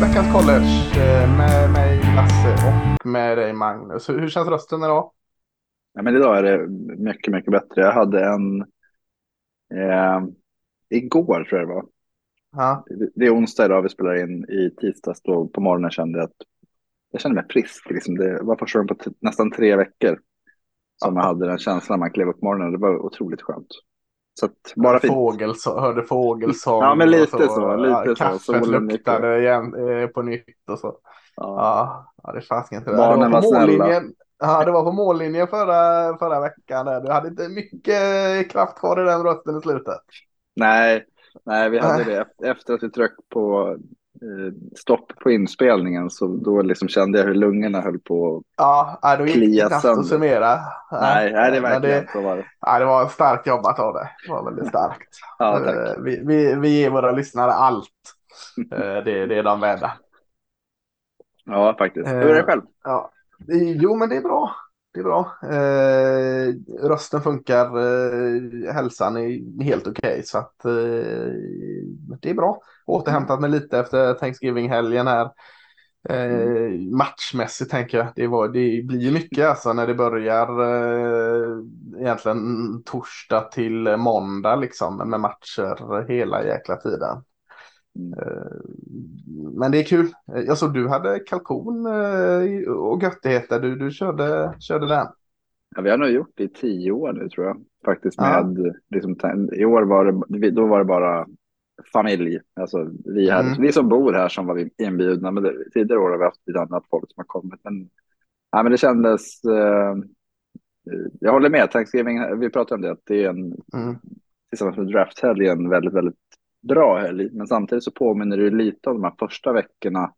veckans college eh, med mig Lasse och med dig Magnus. Hur, känns rösten idag? Ja, men idag är det mycket, mycket bättre. Jag hade en eh, igår tror jag det var. Ja, Det är onsdag idag, vi spelar in i tisdags. Då på morgonen kände jag att jag kände mig frisk. Liksom. Det var första gången på nästan tre veckor som jag hade den känslan när man klev upp på morgonen. Det var otroligt skönt. Så att, bara fint. Fågelsång, hörde fågelsång. Ja, men lite och så, lite ja, så. Kaffet luktade igen, eh, på nytt och så. Ja. Ja, det fanns inte. Barnen det var på var snälla. Ja, det var på mållinjen förra, förra veckan. Där. Du hade inte mycket kraft kvar i den rösten i slutet. Nej, nej, vi hade det Eft- efter att vi tryckte på stopp på inspelningen. Så då liksom kände jag hur lungorna höll på. Ja, nej, då gick det knappt att summera. Nej, nej, det är verkligen det, så var det. nej, det var starkt jobbat av det. Det var väldigt starkt. Ja, tack. Eh, vi, vi, vi ger våra lyssnare allt. Eh, det, det är de värda. Ja, faktiskt. Eh, Hur är det själv? Ja. Jo, men det är bra. Det är bra. Eh, rösten funkar. Eh, hälsan är helt okej. så att eh, det är bra. Återhämtat mig lite efter Thanksgiving-helgen här. Eh, matchmässigt tänker jag. Det, var, det blir ju mycket alltså när det börjar eh, egentligen torsdag till måndag liksom med matcher hela jäkla tiden. Eh, Men det är kul. Jag såg du hade kalkon eh, och göttigheter. Du, du körde, körde den. Ja, vi har nog gjort det i tio år nu tror jag. Faktiskt Ja. med, liksom, i år var det, då var det bara familj. Alltså vi, här, Mm. vi som bor här som var inbjudna. Men det, tidigare år har vi haft lite annat folk som har kommit. Men, ja, men det kändes, eh, jag håller med. Thanksgiving, vi pratade om det, att det är en, Mm. tillsammans med drafthelgen väldigt, väldigt bra helg. Men samtidigt så påminner det lite om de här första veckorna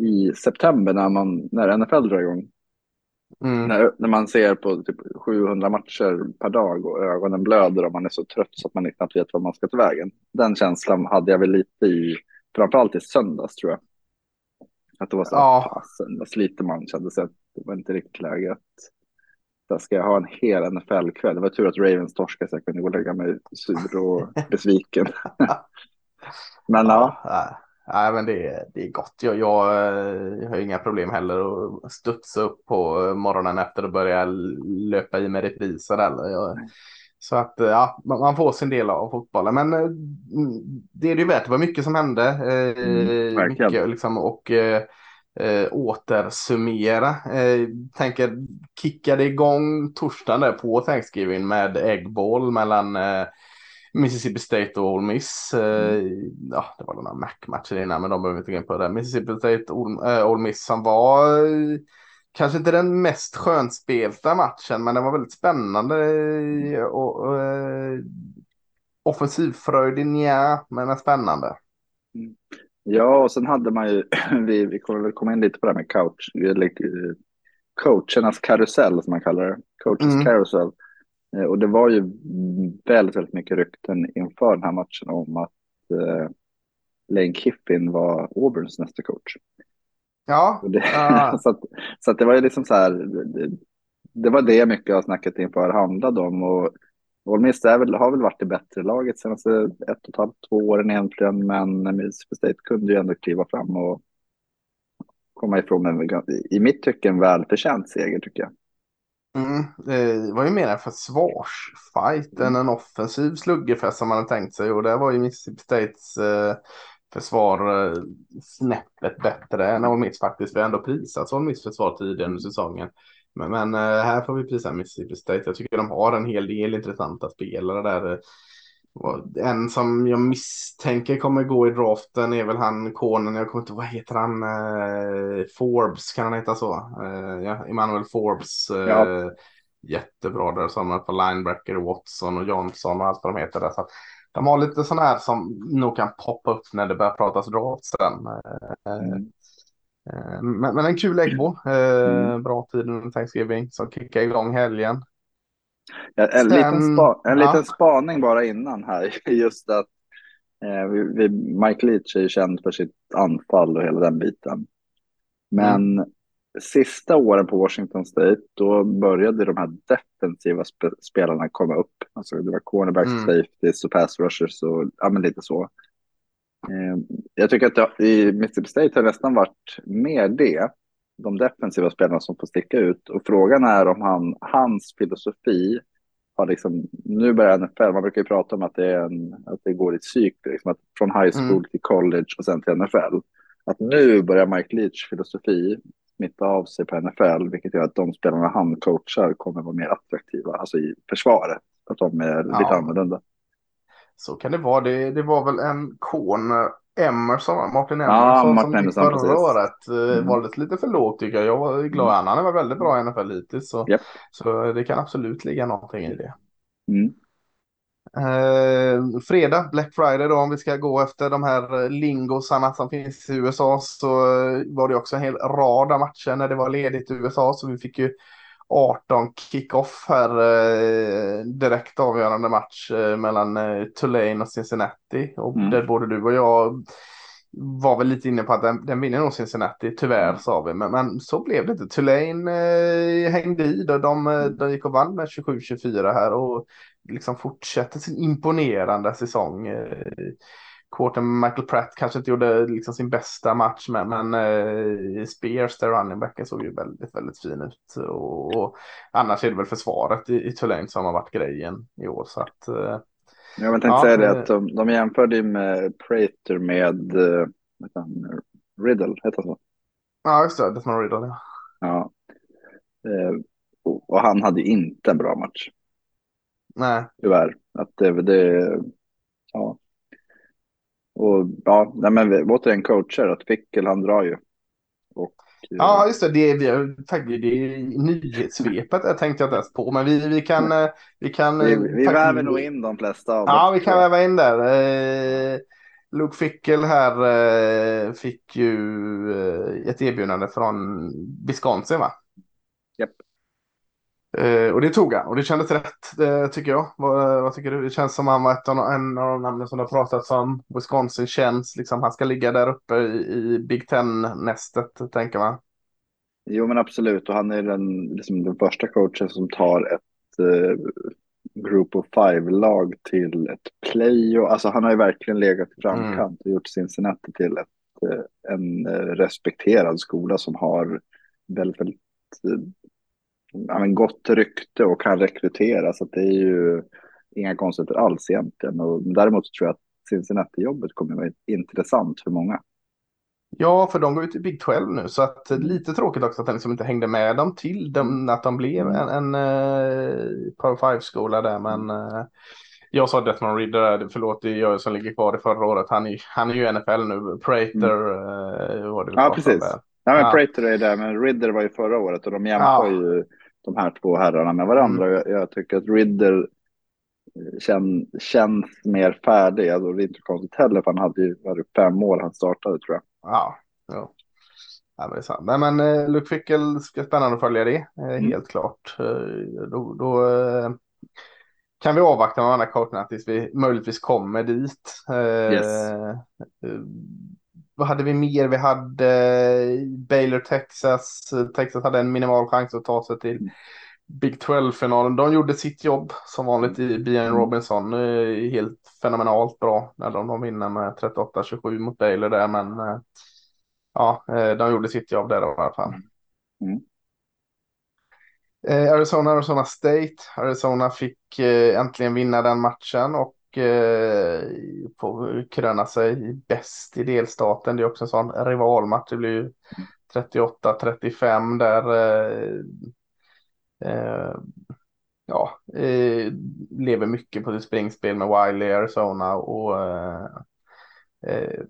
i september när, man, när NFL drar igång. Mm. När, när man ser på typ 700 matcher per dag och ögonen blöder och man är så trött så att man knappt vet vad man ska ta vägen. Den känslan hade jag väl lite i, framförallt i söndags tror jag. Att det var så här, Ja. fasen vad sliter man kände sig att det var inte riktigt läge att där ska jag ha en hel NFL-kväll. Det var tur att Ravens torskade så jag kunde gå och lägga mig sur och besviken. Men ja, nej. Nej, men det, är- det är gott. Jag, jag, eh, jag har inga problem heller att studsa upp på morgonen efter och börja löpa i med repriser. Eller. Jag, så att eh, ja, man får sin del av fotbollen. Men eh, mm, det är det ju värt. Det var mycket som hände. Mm, mycket, liksom, och eh, återsummera. Eh, tänker kickade igång torsdagen där på Thanksgiving med äggball mellan eh, Mississippi State och Ole Miss. Eh, ja, det var några Mac-matcher innan, men de behöver vi inte gå in på det. Mississippi State Ole, eh, Ole Miss som var eh, kanske inte den mest skönspelta matchen, men den var väldigt spännande eh, och, och eh, offensivfröjd nja, men spännande. Ja, och sen hade man ju, vi, vi kommer väl komma in lite på det här med couch, eller, eh, coachernas karusell som man kallar det, coaches Mm. carousel. Eh, Och det var ju väldigt, väldigt mycket rykten inför den här matchen om att eh, Lane Kiffin var Auburns nästa coach. Ja, det, Ja. så att, så att det var ju liksom så här, det, det var det mycket av snacket inför handlade om. Och Ole Miss väl, har väl varit det bättre laget senaste ett och ett halvt, två åren egentligen. Men Mississippi State kunde ju ändå kliva fram och komma ifrån en, i mitt tycke, en välförtjänt seger tycker jag. Mm, det var ju mer en försvarsfight än en offensiv sluggerfest som man hade tänkt sig. Och där var ju Mississippi States eh, försvar eh, snäppet bättre än Ole Miss faktiskt. Vi har ändå prisat Ole Miss försvar tidigare under säsongen. Men, men eh, här får vi prisa Mississippi State. Jag tycker de har en hel del intressanta spelare där. En som jag misstänker kommer gå i draften är väl han konen, jag kommer inte vad heter han, eh, Forbes, kan han heta så? Eh, ja, Emmanuel Forbes. Ja. Jättebra där som på linebacker, Watson och Johnson och allt vad de heter där. Så de har lite sådana här som nog kan poppa upp när det börjar pratas draft sen. Mm. Eh, men, men en kul äggbo. Eh, Mm. Bra tid under Thanksgiving som kickar igång helgen. Ja, En, Sen- liten, spa, en ja. liten spaning bara innan här. Just att eh, vi, vi, Mike Leach är ju känd för sitt anfall och hela den biten. Men sista åren på Washington State, då började de här defensiva spe, spelarna komma upp. Alltså det var cornerbacks, Mm. safeties och pass rushers och ja, men lite så. Eh, jag tycker att det, i Mississippi State har nästan varit mer det, de defensiva spelarna som får sticka ut. Och frågan är om han, hans filosofi har liksom, nu börjar NFL, man brukar ju prata om att det, är en, att det går i cykler, liksom att från high school mm. till college och sen till NFL. Att nu börjar Mike Leach filosofi smitta av sig på NFL, vilket gör att de spelarna han coachar kommer vara mer attraktiva, alltså i försvaret, att de är ja. lite annorlunda. Så kan det vara. Det, det var väl en kon Emerson, Martin Emerson, ja, som Emerson, förra precis. året eh, mm. valdes lite för lågt tycker jag. Jag var glad. Mm. Han har varit väldigt bra i NFL hittills. Så, yep. så det kan absolut ligga någonting i det. Mm. Eh, fredag, Black Friday då, om vi ska gå efter de här lingosarna som finns i USA så var det också en hel rad av matcher när det var ledigt i USA. Så vi fick ju 18 kickoff här. Eh, direkt avgörande match eh, mellan eh, Tulane och Cincinnati. Och mm. där både du och jag var väl lite inne på att den, den vinner nog Cincinnati, tyvärr mm. sa vi. Men, men så blev det inte. Tulane eh, hängde i. Då, de, mm. de gick och vann med 27-24 här och liksom fortsätter sin imponerande säsong. Eh, Quarten Michael Pratt kanske inte gjorde liksom sin bästa match med, men eh, Spears, där running backen, såg ju väldigt, väldigt fin ut. Och, och annars är det väl försvaret i, i Tulane som har varit grejen i år. Så att, eh, jag tänkte ja, säga det att de, de jämförde ju med Prater med uh, Riddle, heter så? Ja, just det, Desmond Riddle. Ja. ja. Uh, och, och han hade ju inte en bra match. Nej. Tyvärr. Att det, det ja. Och ja, nej men återigen coacher, att Fickel han drar ju. Och, ja, just det. Det är, faktiskt, det är nyhetssvepet jag tänkte jag inte ens på. Men vi, vi kan... Eh, vi, kan vi, vi väver nog in de flesta av. Ja, vi kan väva in där. Eh, Luke Fickel här eh, fick ju eh, ett erbjudande från Wisconsin va? Japp. Eh, och det tog han och det kändes rätt det tycker jag. Vad, eh, vad, tycker du? Det känns som han var ett av, en av de namnen som det har pratats om. Wisconsin känns liksom, han ska ligga där uppe i, i Big Ten-nästet tänker man. Jo men absolut och han är den, liksom den första coachen som tar ett eh, Group of Five-lag till ett play. Och, alltså han har ju verkligen legat i framkant mm. och gjort Cincinnati till ett, eh, en respekterad skola som har väldigt, väldigt ja, gott rykte och kan rekrytera. Så det är ju inga konstigheter alls egentligen. Och däremot tror jag att Cincinnati-jobbet kommer att vara intressant för många. Ja, för de går ju till Big 12 nu, så att lite tråkigt också att den liksom inte hängde med dem till dem, att de blev en, en uh, Power 5-skola där, men uh, jag sa Deathman Ridder, förlåt, det är jag som ligger kvar i förra året, han är, han är ju NFL nu, Prater mm. uh, var det Ja, precis. Ja, men ja. Prater är där, men Ridder var ju förra året och de jämför ja. ju de här två herrarna med varandra. Mm. Jag, jag, tycker att Ridder eh, kän, känns mer färdig. Alltså, det är inte konstigt heller, för han hade ju fem mål han startade tror jag. Ja, ja. Ja, men det är sant. Nej, men eh, Luke Fickel ska spännande att följa det, eh, mm. helt klart. Eh, då, då eh, kan vi avvakta med andra coacherna tills vi möjligtvis kommer dit. Eh, yes. Vad hade vi mer? Vi hade Baylor, Texas. Texas hade en minimal chans att ta sig till mm. Big 12-finalen. De gjorde sitt jobb som vanligt i Bian mm. Robinson. Helt fenomenalt bra när de, de vinner med 38-27 mot Baylor där. Men eh, ja, eh, de gjorde sitt jobb där i alla fall. Mm. Eh, Arizona, Arizona State. Arizona fick äntligen vinna den matchen och eh, får kröna sig bäst i delstaten. Det är också en sån rivalmatch. Det blir ju 38-35 där. Eh, eh, ja, eh, lever mycket på sitt springspel med Wiley, Arizona och eh, eh,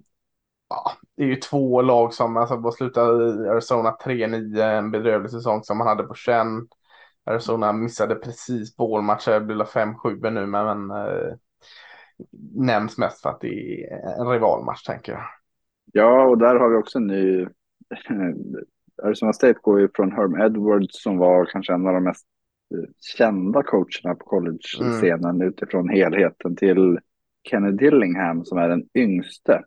ja, det är ju två lag som, alltså vad slutade Arizona 3-9, en bedrövlig säsong som man hade på känn. Arizona missade precis bålmatcher, det blir 5-7 nu, men, men eh, nämns mest för att det är en rivalmatch tänker jag. Ja, och där har vi också en ny... Arizona State går ju från Herm Edwards som var kanske en av de mest eh, kända coacherna på college-scenen mm. utifrån helheten till Kenny Dillingham som är den yngste.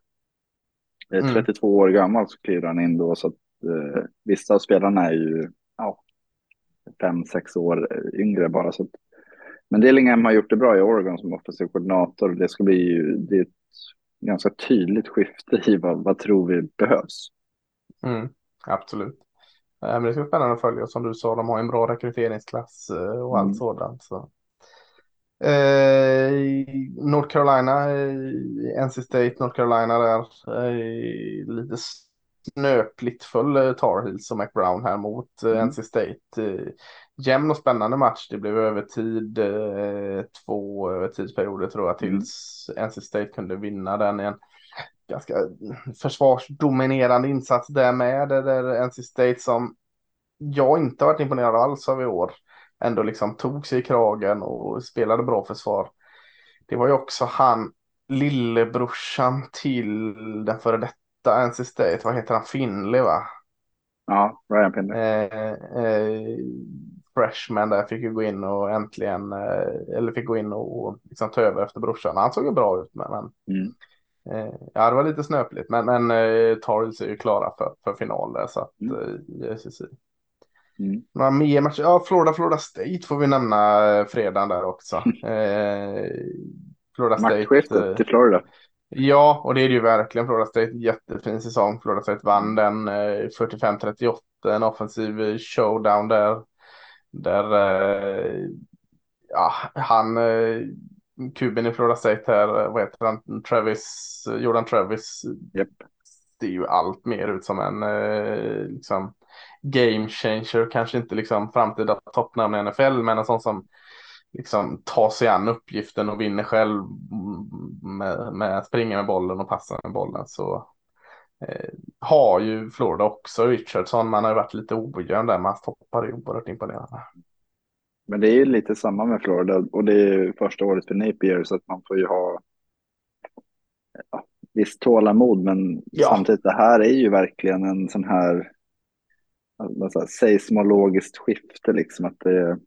Mm. 32 år gammal så kliver han in då så att eh, vissa av spelarna är ju ja, fem, sex år yngre bara. Så att men Dillingham har gjort det bra i Oregon som offensiv koordinator. Det ska bli det är ett ganska tydligt skifte i vad, vad tror vi behövs. Mm, absolut. Men det ska bli spännande att följa. Som du sa, de har en bra rekryteringsklass och allt mm. sådant. Så. Eh, North Carolina, eh, NC State, North Carolina där. Eh, lite snöpligt föll eh, Tar Heels och McBrown här mot eh, mm. NC State. Jämn och spännande match. Det blev övertid, eh, två övertidsperioder tror jag, mm. tills mm. NC State kunde vinna den igen ganska försvarsdominerande insats där med. Där NC State som jag inte varit imponerad alls av i år ändå liksom tog sig i kragen och spelade bra försvar. Det var ju också han, lillebrorsan till den före detta NC State, vad heter han, Finley va? Ja, Ryan Finley. Eh, eh, freshman där fick ju gå in och äntligen, eh, eller fick gå in och liksom ta över efter brorsan. Han såg ju bra ut men, mm. eh, ja det var lite snöpligt men, men eh, Tarils är ju klara för, för final där så att mm. eh, Mm. Några mer matcher? Ja, Florida, Florida State får vi nämna fredagen där också. eh, Florida State. Maktskiftet eh, till Florida. Ja, och det är det ju verkligen. Florida State, jättefin säsong. Florida State vann den eh, 45-38, en offensiv showdown där. Där, eh, ja, han, eh, kuben i Florida State här, vad heter han, Travis, Jordan Travis. Yep. Det är ju allt mer ut som en, liksom, game changer, kanske inte liksom framtida toppnamn i NFL, men en sån som liksom tar sig an uppgiften och vinner själv med, med att springa med bollen och passa med bollen. Så eh, har ju Florida också Richardson, man har ju varit lite ojämn där, man stoppar ju oerhört imponerande. Men det är ju lite samma med Florida och det är ju första året för Napier så att man får ju ha ja, visst tålamod men ja. samtidigt det här är ju verkligen en sån här alltså, seismologiskt skifte liksom att det,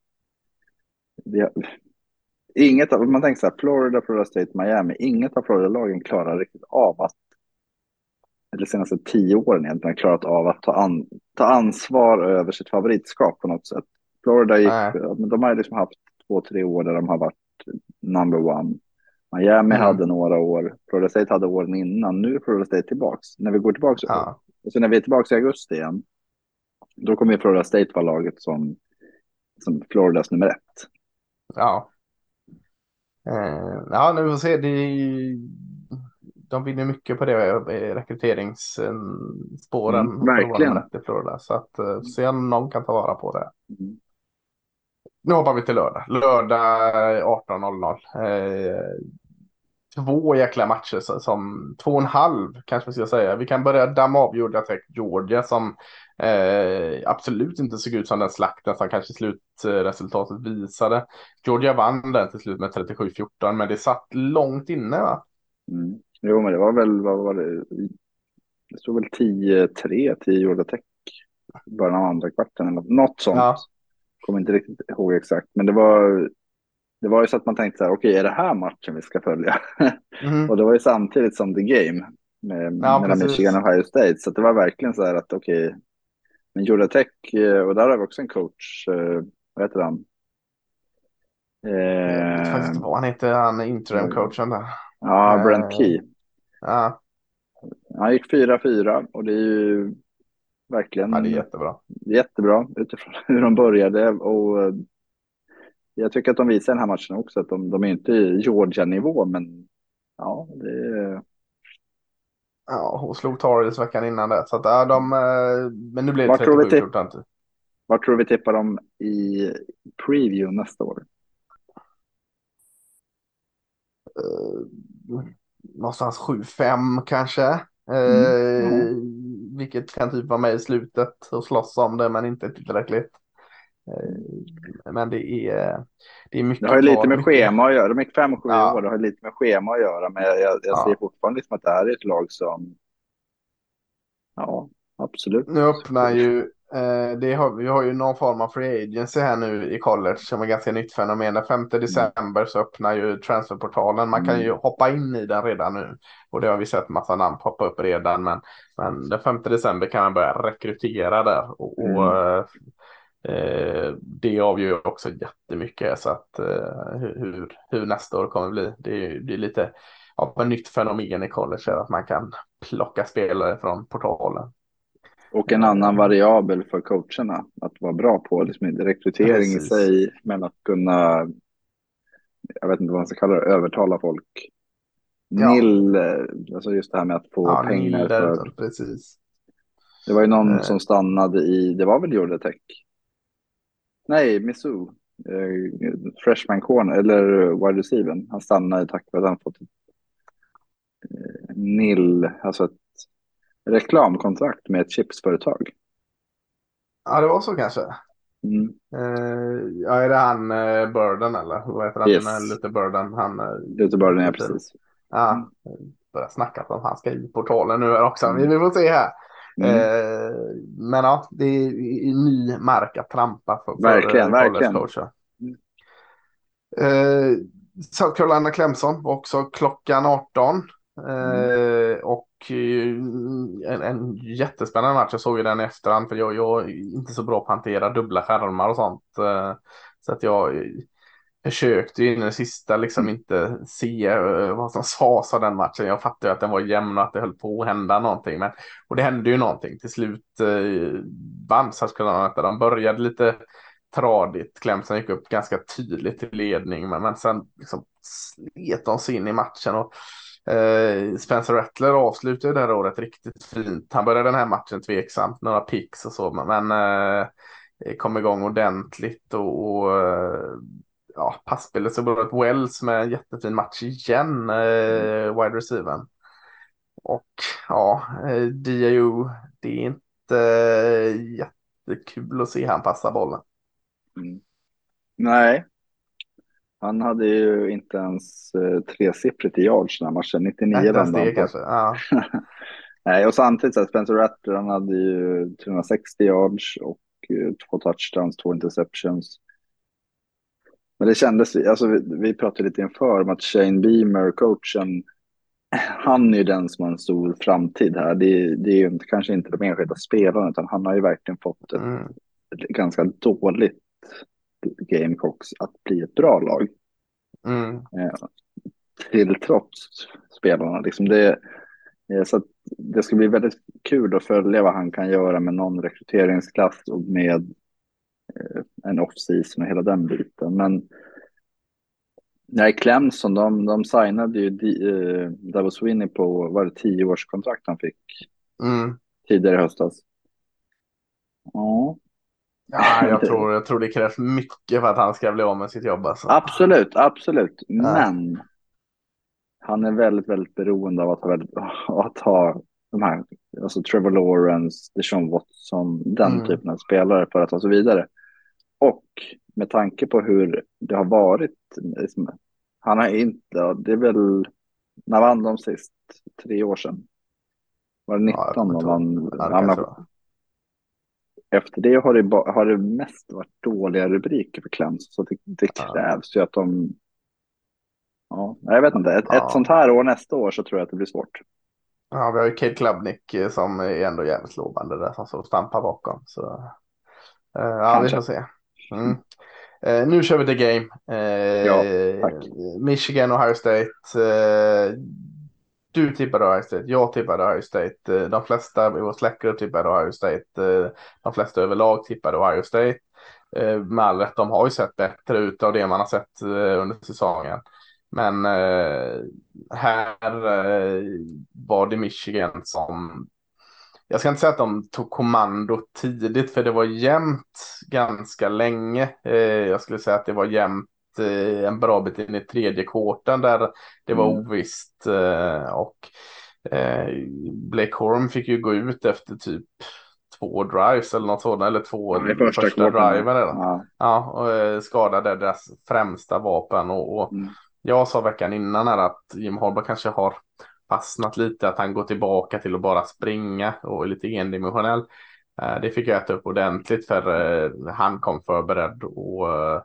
det inget av, man tänker så här, Florida, Florida State, Miami, inget av Florida-lagen klarar riktigt av att, eller senaste tio åren egentligen, klarat av att ta, an, ta ansvar över sitt favoritskap på något sätt. Florida gick, men de har liksom haft två, tre år där de har varit number one. Miami mm. hade några år, Florida State hade åren innan, nu är Florida State tillbaks. När vi går tillbaks, ja. och så när vi är tillbaka i augusti igen, då kommer ju Florida State vara laget som, som Floridas nummer ett. Ja. Eh, ja, nu får vi se. Det, de vinner mycket på det rekryteringsspåren. Mm, verkligen. Florida, så att eh, se om någon kan ta vara på det. Mm. Nu hoppar vi till lördag. Lördag 18.00. Eh, två jäkla matcher som två och en halv kanske vi ska säga. Vi kan börja damma av Georgia Tech Georgia som Eh, absolut inte såg ut som den slakten som kanske slutresultatet visade. Georgia vann den till slut med 37-14 men det satt långt inne va? Mm. Jo men det var väl, vad var det? Det stod väl 10-3 till Georgia Tech i början av andra kvarten eller något sånt. Ja. Kommer inte riktigt ihåg exakt men det var det var ju så att man tänkte så här, okej, okay, är det här matchen vi ska följa? Mm. och det var ju samtidigt som The Game med, ja, mellan Michigan och Ohio State. Så det var verkligen så här att okej, okay, men Georgia Tech, eh, och där har vi också en coach, eh, vad heter han? Jag vet faktiskt vad han heter, han interim-coachen där. Ja, Brent eh, Key. Ja. Han gick 4-4 och det är ju verkligen. Ja, det är jättebra. Jättebra utifrån hur de började och jag tycker att de visar den här matchen också att de, de är inte i Georgia-nivå, men ja, det är Ja, och slog Torres veckan innan det. Så att, ja, de, eh, men nu blir det 37 tipp- Var tror vi tippar dem i preview nästa år? Uh, någonstans 7-5 kanske. Uh, mm. Vilket kan typ vara med i slutet och slåss om det men inte tillräckligt. Uh, men det är, det är mycket. Det har ju lite med mycket... schema att göra. De gick 5-7 ja. år. Det har lite med schema att göra. Men jag, jag ja. ser fortfarande liksom att det här är ett lag som. Ja, absolut. Nu öppnar ju. Eh, det har, vi har ju någon form av free agency här nu i college som är ganska nytt fenomen. Den 5 mm. december så öppnar ju transferportalen. Man kan ju mm. hoppa in i den redan nu. Och det har vi sett massa namn poppa upp redan. Men, men den 5 december kan man börja rekrytera där. Och, mm. och eh, Eh, det avgör också jättemycket så att eh, hur, hur nästa år kommer bli. Det är, det är lite ja, ett nytt fenomen i college att man kan plocka spelare från portalen. Och en annan variabel för coacherna att vara bra på, liksom rekrytering Precis. i sig, men att kunna, jag vet inte vad man ska kalla det, övertala folk. Ja. Nil, alltså just det här med att få ja, pengar. Nil, för... Precis. Det var ju någon eh. som stannade i, det var väl Georgia Tech? Nej, Missou. Eh, freshman corner, eller wide receiver. Han stannade tack vare att han fått ett eh, nil, alltså ett reklamkontrakt med ett chipsföretag. Ja, det var så kanske. Mm. Uh, ja, är det han uh, Burden eller? Vad heter han? Yes. Luther Burden. Han, Luther Burden, ja precis. Ja, börjar snacka om han ska i portalen nu också. Mm. Vi får se här. Mm. Uh, men ja, det är ny mark att trampa för, verkligen, för verkligen. Mm. Uh, South Carolina Clemson också klockan 18. Mm. och en, en jättespännande match. Jag såg ju den i efterhand för jag, jag är inte så bra på att hantera dubbla skärmar och sånt. Eh, så att jag försökte in i det sista liksom mm. inte se eh, vad som sades av den matchen. Jag fattade att den var jämn och att det höll på att hända någonting. Men, och det hände ju någonting. Till slut eh, vann Saskatchewan. De började lite tradigt. Clemson gick upp ganska tydligt i ledning. Men, men sen liksom slet de sig in i matchen. och Eh, Spencer Rattler avslutade det här året riktigt fint. Han började den här matchen tveksamt, några picks och så, men eh, kom igång ordentligt och, och eh, ja, passspelet så det Wells med en jättefin match igen, eh, wide receiver. Och ja, eh, det är inte eh, jättekul att se han passa bollen. Mm. Nej, han hade ju inte ens eh, tresiffrigt i yards den här matchen, 99 Nej, det kanske. Ja. Nej, och samtidigt så Spencer Rattler, han hade ju 360 yards och eh, två touchdowns, två interceptions. Men det kändes, alltså vi, vi pratade lite inför om att Shane Beamer, coachen, han är ju den som har en stor framtid här. Det, det är ju inte, kanske inte de enskilda spelarna, utan han har ju verkligen fått ett, mm. ett ganska dåligt Gamecocks att bli ett bra lag. Mm. Eh, till trots spelarna. Liksom det, eh, så det ska bli väldigt kul att följa vad han kan göra med någon rekryteringsklass och med eh, en off-season och hela den biten. Men nej, Clemson, de, de signade ju uh, Davos Winnie på, var det tio års kontrakt han fick mm. tidigare i höstas? Ja, Ja, jag, tror, jag tror det krävs mycket för att han ska bli av med sitt jobb. Alltså. Absolut, absolut. Ja. Men han är väldigt, väldigt beroende av att ha, väldigt, att ha de här, alltså Trevor Lawrence, Deshaun Watson, den mm. typen av spelare för att ta sig vidare. Och med tanke på hur det har varit, liksom, han har inte, det är väl, när vann de sist? Tre år sedan? Var det 19 ja, ja, efter det har det, har det mest varit dåliga rubriker för Clemson. Så det, det krävs ja. ju att de... Ja, jag vet inte. Ett, ja. ett sånt här år nästa år så tror jag att det blir svårt. Ja, vi har ju Kate Klubnik eh, som är ändå jävligt lovande där som står och stampar bakom. Så uh, ja, vi får se. Mm. Uh, nu kör vi the game. Uh, ja. Michigan, Ohio State. Du tippade Ohio State, jag tippade Ohio State. Eh, de flesta i vår släktgrupp tippade Ohio State. Eh, de flesta överlag tippade Ohio State. Eh, med all rätt, de har ju sett bättre ut av det man har sett under säsongen. Men här var det Michigan som jag ska inte säga att de tog kommando tidigt för det var jämnt ganska länge. jag skulle säga att det var jämnt en bra bit in i tredje kvarten där det var mm. ovisst. Eh, och eh, Blake Horn fick ju gå ut efter typ två drives eller något sådant. Eller två ja, första, första driven. Ja. ja, och skadade deras främsta vapen. Och, och mm. jag sa veckan innan här att Jim Harbaugh kanske har fastnat lite. Att han går tillbaka till att bara springa och är lite endimensionell. Det fick jag äta upp ordentligt för han kom förberedd och Eh,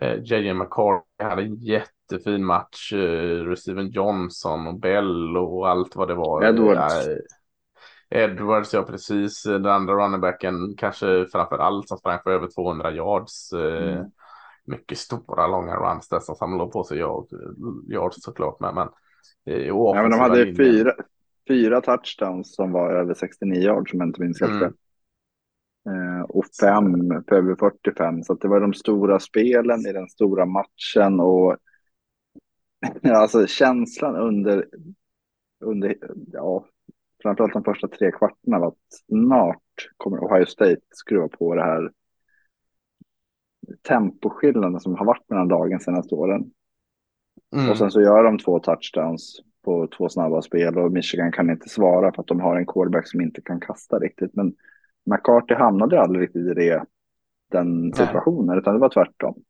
JJ McCarthy hade en jättefin match. Eh, Steven Johnson och Bell och allt vad det var. Edwards. Eh, Edwards, ja precis. Den andra runningbacken kanske framför allt som sprang för över 200 yards. Eh, mm. Mycket stora långa runs där som samlade på sig yards såklart. Men, men Ja, men de hade fyra, fyra touchdowns som var över 69 yards som jag inte minns helt mm. Eh, och fem på över 45. Så det var de stora spelen i den stora matchen och alltså känslan under, under ja, framförallt de första tre kvarterna var att snart kommer Ohio State skruva på det här temposkillnaden som har varit mellan dagen senaste åren. Mm. Och sen så gör de två touchdowns på två snabba spel och Michigan kan inte svara för att de har en quarterback som inte kan kasta riktigt. Men McCarthy hamnade aldrig riktigt i det, den situationen, Nej. utan det var tvärtom.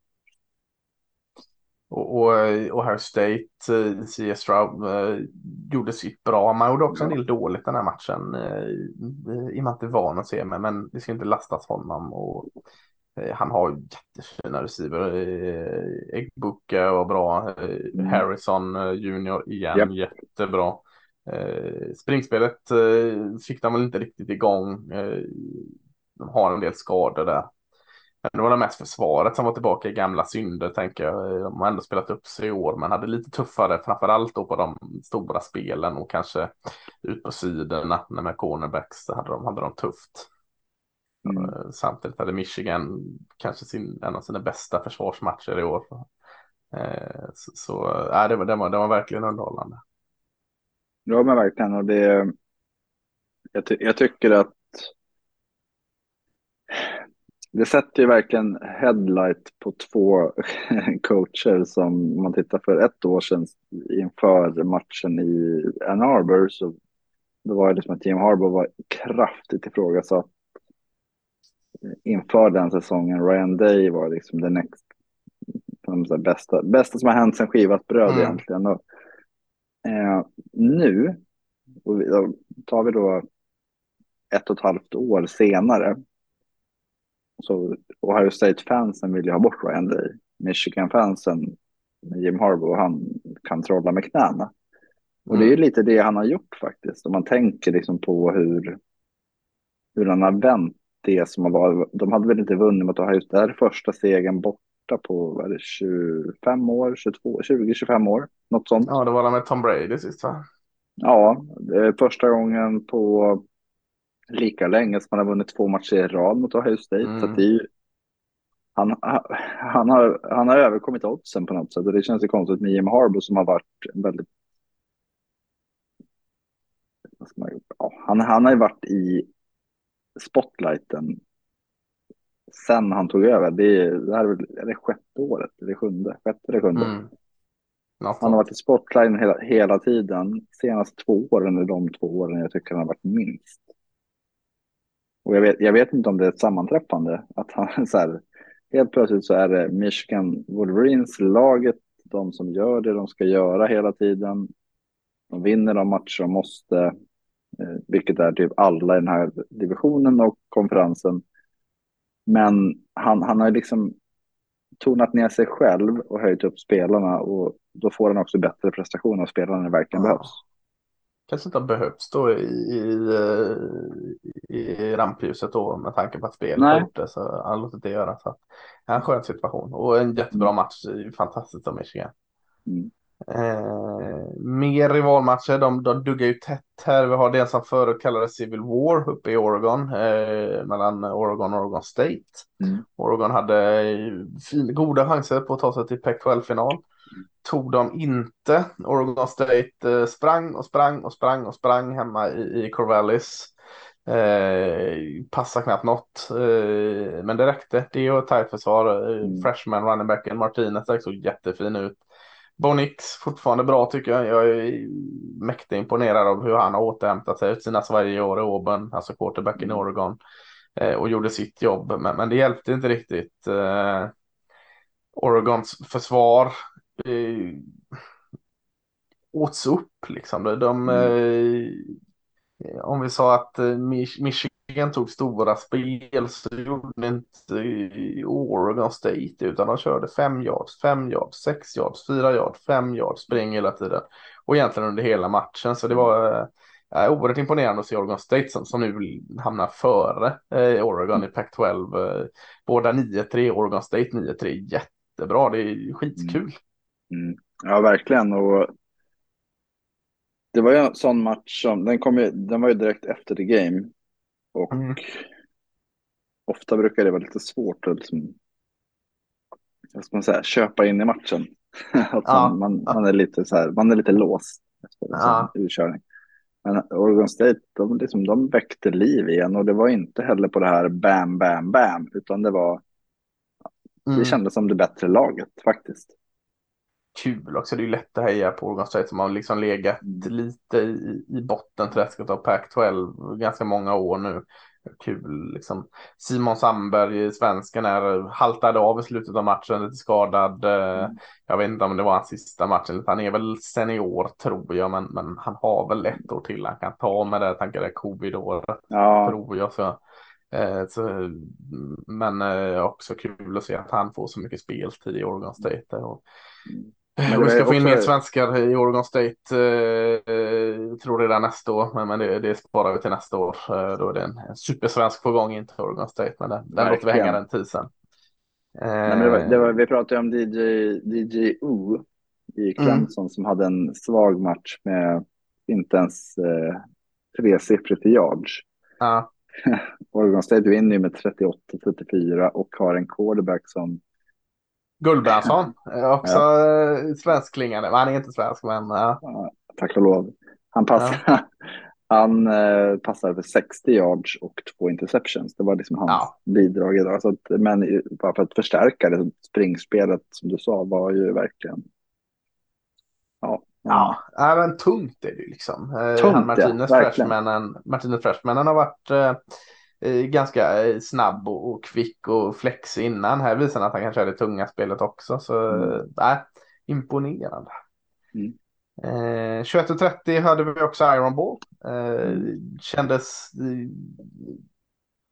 Och, och Ohio State, eh, C.S. Stroud, eh, gjorde sitt bra. Man gjorde också en del dåligt den här matchen. Eh, I och med att det var något se med, men det ska inte lastas honom. Och, han har jättefina receiver. Eggbuka var bra. Mm. Harrison Junior igen, yep. jättebra. Springspelet fick de väl inte riktigt igång. De har en del skador där. Det var det mest försvaret som var tillbaka i gamla synder tänker jag. De har ändå spelat upp sig i år men hade lite tuffare framförallt då på de stora spelen och kanske ut på sidorna med cornerbacks hade de, hade de tufft. Mm. Eh, samtidigt hade Michigan kanske sin, en av sina bästa försvarsmatcher i år. Eh, så, så äh, det, var, det, var, det var verkligen underhållande. Ja men verkligen och det jag, ty jag tycker att det sätter ju verkligen headlight på två coacher som man tittar för ett år sedan inför matchen i Ann Arbor så då var det liksom att Jim Harbour var kraftigt ifrågasatt inför den säsongen. Ryan Day var liksom det next, de bästa, bästa som har hänt sen skivat bröd mm. egentligen. Och, eh, nu, och tar vi då ett och ett halvt år senare, så Ohio State-fansen vill ju ha bort Ryan Day. Michigan-fansen med Jim Harbaugh, han kan trolla med knäna. Och mm. det är ju mm. lite det han har gjort faktiskt. Om man tänker liksom på hur, hur han har vänt det som har varit. De hade väl inte vunnit mot Ohio State. Det här är första segern borta på vad är det, 25 år, 22, 20-25 år. Något sånt. Ja, det var med Tom Brady sist va? Ja, det är första gången på lika länge som han har vunnit två matcher i rad mot Ohio State. Mm. Så det är han, han, har, han har överkommit oddsen på något sätt och det känns ju konstigt med Jim Harbaugh som har varit väldigt... Ja, han, han har ju varit i spotlighten sen han tog över. Det, är, det här är, väl, är det sjätte året, eller sjunde? Sjätte eller sjunde? Mm. Han har varit i spotlighten hela, hela tiden. Senaste två åren är de två åren jag tycker han har varit minst. Och jag vet, jag vet inte om det är ett sammanträffande. Att han så här, helt plötsligt så är det Michigan Wolverines, laget, de som gör det de ska göra hela tiden. De vinner de matcher de måste, eh, vilket är typ alla i den här divisionen och konferensen. Men han, han har liksom tonat ner sig själv och höjt upp spelarna och då får han också bättre prestationer av spelarna när det verkligen ja. behövs kanske inte har behövts då i, i, i rampljuset då med tanke på att spelet har gjort det så han låtit det göra. Så är en skön situation och en jättebra mm. match. Fantastiskt av Michigan. Mm. Eh, mer rivalmatcher, de, de duggar ju tätt här. Vi har det som förut kallades Civil War uppe i Oregon eh, mellan Oregon och Oregon State. Mm. Oregon hade fin, goda chanser på att ta sig till Pac-12-final tog de inte. Oregon State eh, sprang och sprang och sprang och sprang hemma i, i Corvallis. Eh, passar knappt något, eh, men det räckte. Det är ju ett tajt försvar. Eh, mm. Freshman running backen Martinez såg jättefin ut. Bonix fortfarande bra tycker jag. Jag är mäktigt imponerad av hur han har återhämtat sig ut sina Sverige år i Auburn, alltså quarterbacken i mm. Oregon. Eh, och gjorde sitt jobb, men, men det hjälpte inte riktigt. Eh, Oregons försvar eh, åts upp liksom. De, mm. Eh, om vi sa att eh, Michigan tog stora spel så gjorde inte Oregon State utan de körde fem yards, fem yards, sex yards, fyra yards, fem yards spring hela tiden och egentligen under hela matchen. Så det var eh, oerhört imponerande att se Oregon State som, som nu hamnar före eh, Oregon i Pac-12. Eh, båda 9-3, Oregon State 9-3, jättebra, det är skitkul. Mm. mm. Ja, verkligen. Och det var ju en sån match som, den, kom ju, den var ju direkt efter the game. Och Mm. ofta brukar det vara lite svårt att liksom, vad ska man säga, köpa in i matchen. att Ja, man, man, är lite så här, man är lite låst efter en Ja. sån urkörning. Men Oregon State, de, liksom, de väckte liv igen och det var inte heller på det här bam, bam, bam, utan det var, Mm. det kändes som det bättre laget faktiskt. Kul också. Det är ju lätt att heja på Oregon State som har liksom legat Mm. lite i, i botten träsket av Pac-12 ganska många år nu. Kul liksom. Simon Sandberg, svensken, är, haltade av i slutet av matchen, lite skadad. Eh, Mm. Jag vet inte om det var hans sista match. Han är väl senior tror jag, men, men han har väl ett år till han kan ta med det. Jag tänker det är covid-året Ja, tror jag. Så, eh, så, men eh, också kul att se att han får så mycket speltid i Oregon State. Och, Men vi ska få in mer svenskar i Oregon State, eh, eh, tror redan nästa år. Men, men det, det sparar vi till nästa år. Eh, då är det en, en supersvensk på gång in till Oregon State. Men den, den låter vi hänga den tisen. Eh, Nej, det var, det var, vi pratade om DJ, DJ U i Clemson som hade en svag match med inte ens eh, tresiffrigt i yards. ja, Oregon State vinner ju med 38-34 och har en quarterback som Gullbrandsson, eh, också ja. svenskklingande. Men han är inte svensk, men ja. ja, tack och lov, han passade, han eh, passade för 60 yards och två interceptions. Det var liksom hans Ja. bidrag idag. Så att, men bara för att förstärka det, springspelet som du sa var ju verkligen ja, Ja, ja men tungt är det ju liksom. Eh, Tungt, han Martinez, ja, verkligen. freshmanen, Martinez Freshmanen har varit eh, eh, ganska eh, snabb och, och kvick och flex innan. Här visar han att han kan köra det tunga spelet också. Så Mm. eh, nej, imponerande. Mm. Eh, 21.30 hade vi också Iron Ball. Eh, Mm. Kändes eh,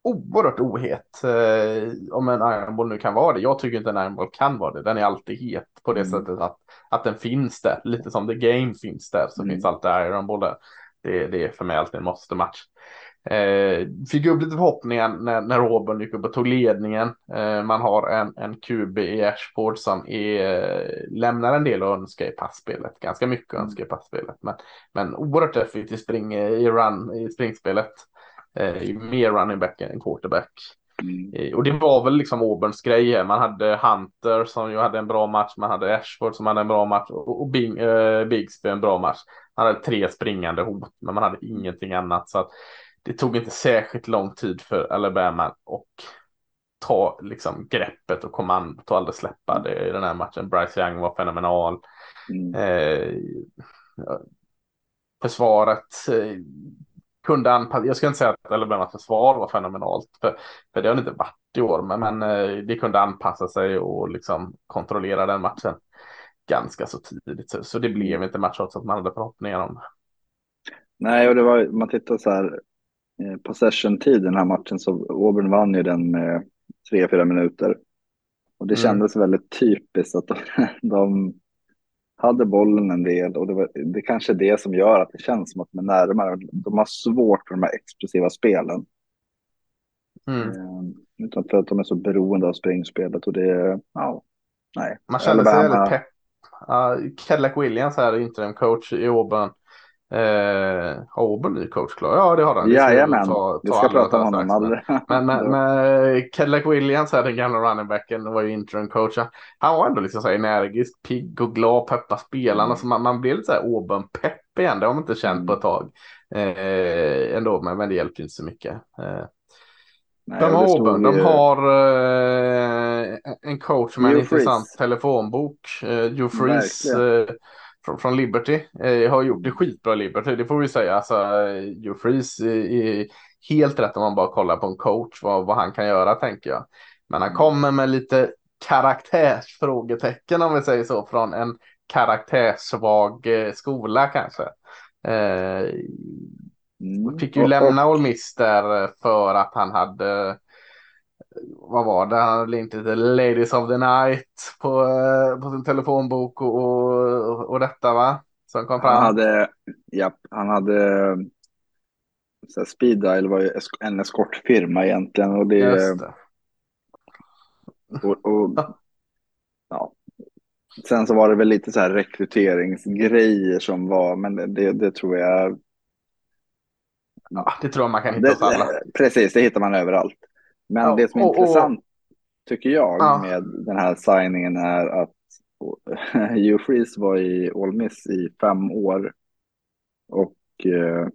oerhört ohet. Eh, om en Iron Ball nu kan vara det. Jag tycker inte en Iron Ball kan vara det. Den är alltid het på det Mm. sättet att, att den finns där. Lite som The Game finns där så Mm. finns alltid Iron Ball där. Det, det är för mig alltid en måste-match. Eh, fick upp lite förhoppningar när, när Robin gick upp och tog ledningen. Eh, man har en, en QB i Ashford som är, lämnar en del att önska i passspelet. Ganska mycket att Mm. önska i passspelet. Men, men oerhört effektivt spring, i, run, i springspelet. Eh, mer running back än quarterback. Mm. Eh, Och det var väl liksom Auburns grej. Man hade Hunter som ju hade en bra match. Man hade Ashford som hade en bra match. Och, Bing, eh, Bigsby en bra match. Man hade tre springande hot. Men man hade ingenting annat. Så att det tog inte särskilt lång tid för Alabama och ta liksom greppet och kommandot och aldrig släppa det i den här matchen. Bryce Young var fenomenal. Mm. Eh, försvaret eh, kunde anpassa. Jag ska inte säga att Alabamas försvar var fenomenalt. För, för det har det inte varit i år. Men, men eh, det kunde anpassa sig och liksom kontrollera den matchen ganska så tidigt. Så, så det blev inte match trots att man hade förhoppningar om. Nej, och det var, man tittar så här, possession-tid i den här matchen så Auburn vann ju den med tre, fyra minuter. Och det Mm. kändes väldigt typiskt att de, de hade bollen en del och det, var, det kanske är det som gör att det känns som att de är närmare. De har svårt för de här explosiva spelen. Mm. Eh, utan för att de är så beroende av springspelet och det, ja, nej. Man kände sig väldigt pepp. Uh, Cadillac Williams här, interim coach i Auburn. Uh, har Auburn ny coach klar? Ja, det har han. Vi ska Jajamän, ta- vi ska prata om honom alldeles. Men, men, men Cadillac Williams, här, den gamla running backen, var ju interim coach. Han var ändå liksom så här energisk, pigg och glad, peppa spelarna. Mm. Så man, man blev lite så här Auburn-pepp igen. Det har man inte känt på ett tag. Eh, ändå, men, men det hjälper inte så mycket. Eh, Nej, de har Auburn, de har eh, en coach med en intressant telefonbok. Eh, Hugh Freeze eh, från, från Liberty. Eh, har gjort det skitbra Liberty, det får vi säga. Alltså, eh, Hugh Freeze är, är helt rätt om man bara kollar på en coach, vad, vad han kan göra tänker jag. Men han kommer med lite karaktärsfrågetecken om vi säger så, från en karaktärssvag eh, skola kanske. Eh, Mm. Fick ju lämna Ole Miss där eh, för att han hade vad var det? Han hade inte lite Ladies of the Night på, eh, på sin telefonbok och, och, och detta va? Som kom fram. Han hade, japp, han hade så Speed Dial var ju en eskortfirma egentligen och det, Just det. och, och, ja, Sen så var det väl lite så här rekryteringsgrejer som var, men det, det tror jag. Ja, det tror jag man kan hitta hos alla. Precis, det hittar man överallt. Men ja, det som är och, intressant, och, tycker jag, ja. med den här signingen är att Hugh Freeze var i All Miss i fem år. Och eh,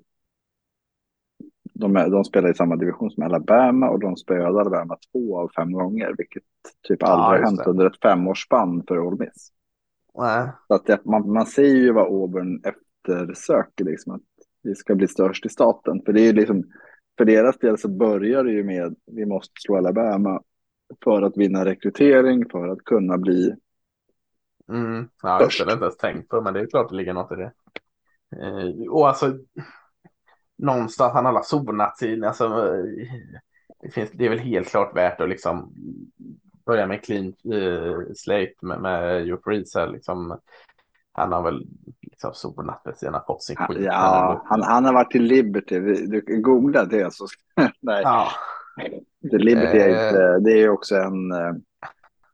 de, de spelar i samma division som Alabama och de spöade Alabama två av fem gånger, vilket typ aldrig ja, hänt under ett femårsspann för All Miss. Nej. Så att det, man, man ser ju vad Auburn eftersöker, liksom, att vi ska bli störst i staten. För det är ju liksom, för deras del så börjar det ju med vi måste slå Alabama för att vinna rekrytering, för att kunna bli mm. ja. Det har jag inte ens tänkt på, men det är klart det ligger något i det. Eh, och alltså, någonstans han alla sonat in, alltså, det, finns, det är väl helt klart värt att liksom börja med clean uh, slate med, med Joe Freeze liksom. Han har väl liksom sonat det sen han fått sin skit. Ja, han, han har varit till Liberty. Du googla det så. Nej. Ja. Det Liberty är inte, eh. det är också en, eh,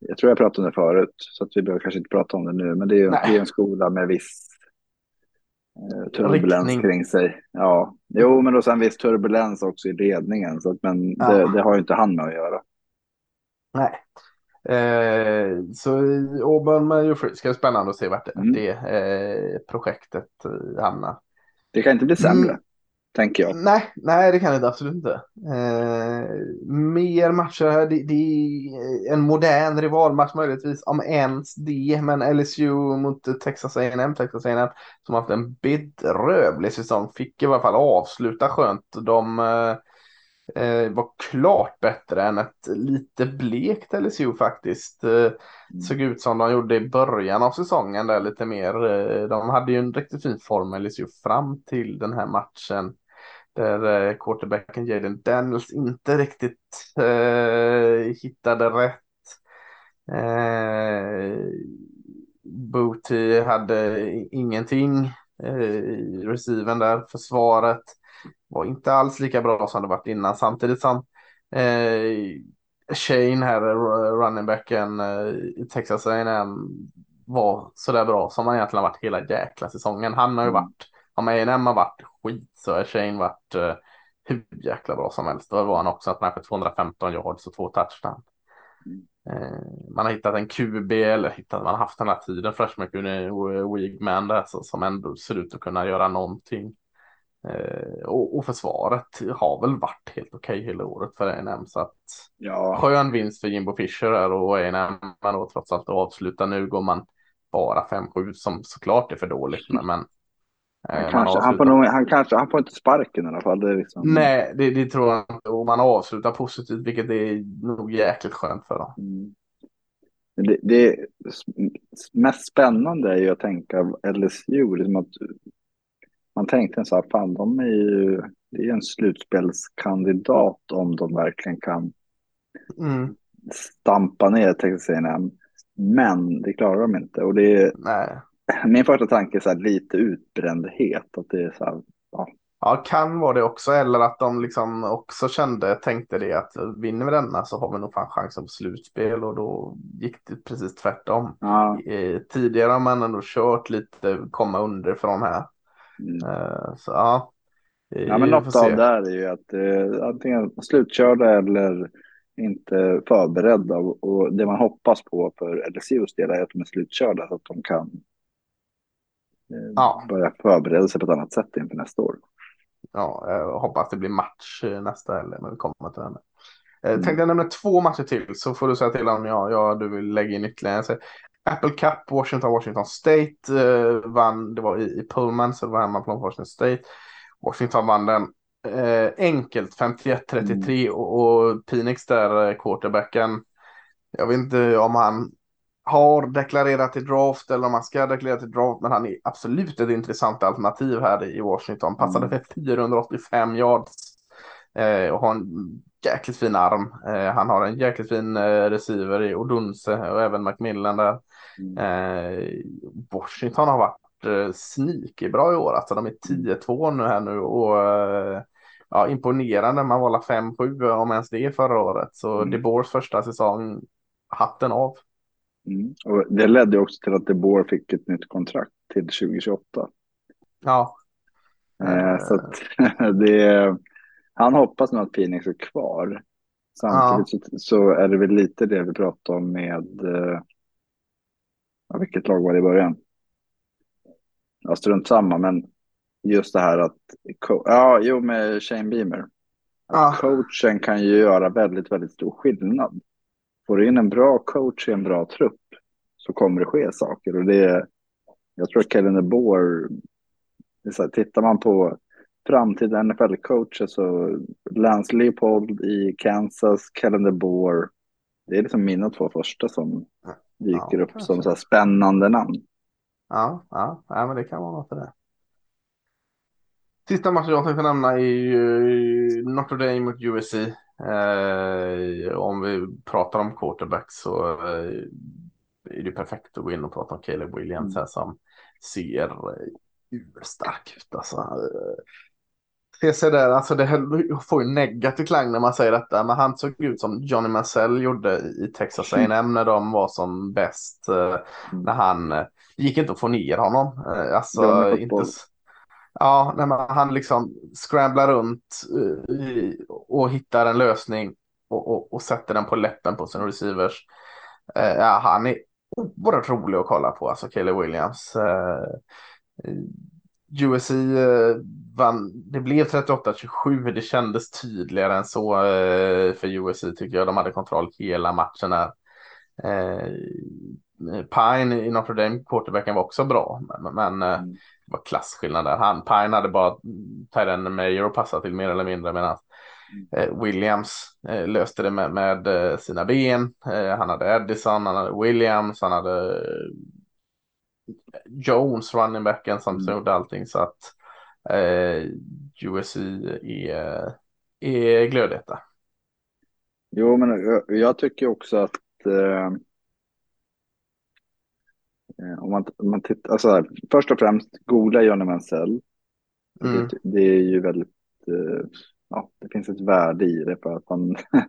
jag tror jag pratade om det förut, så att vi behöver kanske inte prata om det nu, men det är, det är en skola med viss eh, turbulens Riktning. kring sig. Ja, jo, men då sen viss turbulens också i ledningen, så att, men ja. det, det, har ju inte han med att göra. Nej. Eh, så Auburn med Jofri ska bli spännande att se vart mm. det eh, projektet hamnar. Det kan inte bli sämre. Mm tänker jag. Nej, nej det kan det absolut inte. Eh, mer matcher här. Det, det, är en modern rivalmatch möjligtvis, om ens det. Men LSU mot Texas A&M, Texas A&M som haft en bedrövlig säsong, fick i alla fall avsluta skönt. De eh, var klart bättre än ett lite blekt LSU faktiskt. Eh, mm. Såg ut som de gjorde i början av säsongen där lite mer. Eh, de hade ju en riktigt fin form LSU fram till den här matchen. Där eh, quarterbacken Jaden Daniels inte riktigt eh, hittade rätt. Eh, Booty hade ingenting eh, i receiven där. Försvaret var inte alls lika bra som det varit innan. Samtidigt som eh, Shane här, running backen eh, i Texas A&M var sådär bra som han egentligen varit hela jäkla säsongen. Han har ju mm. varit, om A&M har varit skit så har Shane varit uh, hur jäkla bra som helst. Då var han också att man för 215 yards och två touchdown. Uh, man har hittat en QB eller hittat, man har haft den här tiden freshman Wigman där så, som ändå ser ut att kunna göra någonting. Uh, och, och försvaret har väl varit helt okej okay hela året för A&M så att ja. skön vinst för Jimbo Fisher här och A&M men då trots allt avsluta nu går man bara 5-7 som såklart är för dåligt men, men han, eh, kanske, han, får nog, han, kanske, han får inte sparken i alla fall. Det liksom... Nej, det, det, tror jag inte. Och man avslutar positivt, vilket är nog jäkligt skönt för dem. Mm. Det, det mest spännande är ju att tänka LSU, liksom att man tänkte så här, fan de är ju det är en slutspelskandidat om de verkligen kan mm. stampa ner Texas. Men det klarar de inte. Och det är, Nej min första tanke är så här, lite utbrändhet. Att det är så här, ja. ja, kan vara det också. Eller att de liksom också kände, tänkte det att vinner vi denna så har vi nog fan chansen på slutspel. Och då gick det precis tvärtom. Ja. Tidigare har man ändå kört lite komma underifrån här. Mm. Eh, så ja. Ja, men något av det är ju att eh, antingen slutkörda eller inte förberedda. Och, det man hoppas på för LSUs del är att de är slutkörda så att de kan Eh, ja. börja förbereda sig på ett annat sätt inför nästa år. Ja, jag hoppas det blir match eh, nästa helg, men vi kommer till den. Eh, mm. Tänkte jag nämna två matcher till så får du säga till om jag, jag du vill lägga in ytterligare. Apple Cup, Washington, Washington State eh, vann. Det var i, i Pullman, så det var hemmaplan på Washington State. Washington vann den eh, enkelt, 51-33 mm. och, och Phoenix där, quarterbacken. Jag vet inte om han har deklarerat till draft eller om han ska deklarera till draft. Men han är absolut ett intressant alternativ här i Washington. Passade mm. för 485 yards eh, och har en jäkligt fin arm. Eh, han har en jäkligt fin eh, receiver i Odunse och även Macmillan där. Mm. Eh, Washington har varit eh, sneaky bra i år. Alltså de är 10-2 nu här nu och eh, ja, imponerande. Man var 5-7 om ens det förra året. Så mm. DeBoers första säsong, hatten av. Mm. Och det ledde också till att DeBoer fick ett nytt kontrakt till 2028. Ja. Eh, så att det, han hoppas nog att Phoenix är kvar. Samtidigt ja. så, så, är det väl lite det vi pratade om med, eh, ja, vilket lag var det i början? Ja, strunt samma, men just det här att, ja, jo med Shane Beamer. Ja. Coachen kan ju göra väldigt, väldigt stor skillnad. Får du in en bra coach i en bra trupp så kommer det ske saker. Och det, jag tror att Kellen Boer, tittar man på framtida NFL-coacher så Lance Leopold i Kansas, Kellen Boer, det är liksom mina två första som dyker ja, upp kanske. som så spännande namn. Ja, ja, ja, men det kan vara något för det. Sista matchen jag tänkte nämna är ju Notre Dame mot USC. Eh, om vi pratar om quarterback så eh, är det perfekt att gå in och prata om Caleb Williams mm. här som ser eh, urstark ut. Alltså, se där, alltså det får ju negativ klang när man säger detta, men han såg ut som Johnny Mansell gjorde i Texas A&M när de var som bäst. Mm. När han gick inte att få ner honom. Alltså, inte, Ja, när man, han liksom scramblar runt och hittar en lösning och, och, och, sätter den på läppen på sina receivers. Ja, han är oerhört rolig att kolla på, alltså Caleb Williams. USC vann, det blev 38-27, det kändes tydligare än så för USC tycker jag. De hade kontroll hela matchen där. Pine i Notre Dame, quarterbacken var också bra, men, mm var klasskillnad där. Han, Pine hade bara Tyren Mayer att passa till mer eller mindre medan eh, Williams eh, löste det med, med eh, sina ben. Eh, han hade Edison, han hade Williams, han hade eh, Jones, running backen som mm. gjorde allting så att eh, USC är, är glödheta. Jo, men jag, jag tycker också att eh, Eh, om man, om man tittar, alltså här, först och främst, googla Johnny Mansell. Mm. Det, det, är ju väldigt, eh, ja, det finns ett värde i det för att man,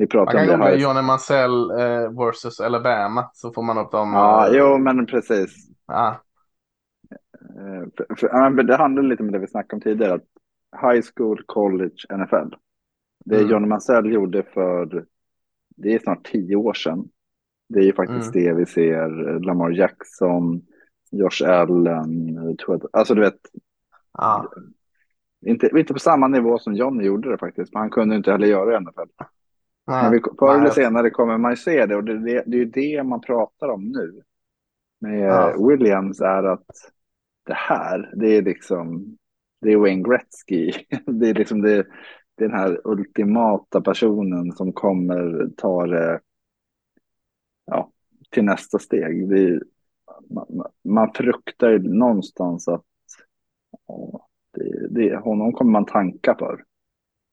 vi pratar man kan om det här. Johnny Mansell eh, versus Alabama så får man upp dem. Ja, eh, jo, men precis. Ah. Eh, för, för, det handlar lite om det vi snackade om tidigare, att high school, college, NFL. Det mm. Johnny Mansell gjorde för, det är snart tio år sedan. Det är ju faktiskt mm. det vi ser. Lamar Jackson, Josh Allen. Alltså du vet. Ah. Inte, inte på samma nivå som John gjorde det faktiskt. Men han kunde inte heller göra det i NFL. Men vi, förr eller senare kommer man ju se det. Och det, det, det är ju det man pratar om nu. Med ah. Williams är att det här, det är liksom. Det är Wayne Gretzky. Det är liksom det, det är den här ultimata personen som kommer ta det ja, till nästa steg. Vi, man, man fruktar någonstans att ja, det, det, honom kommer man tanka för.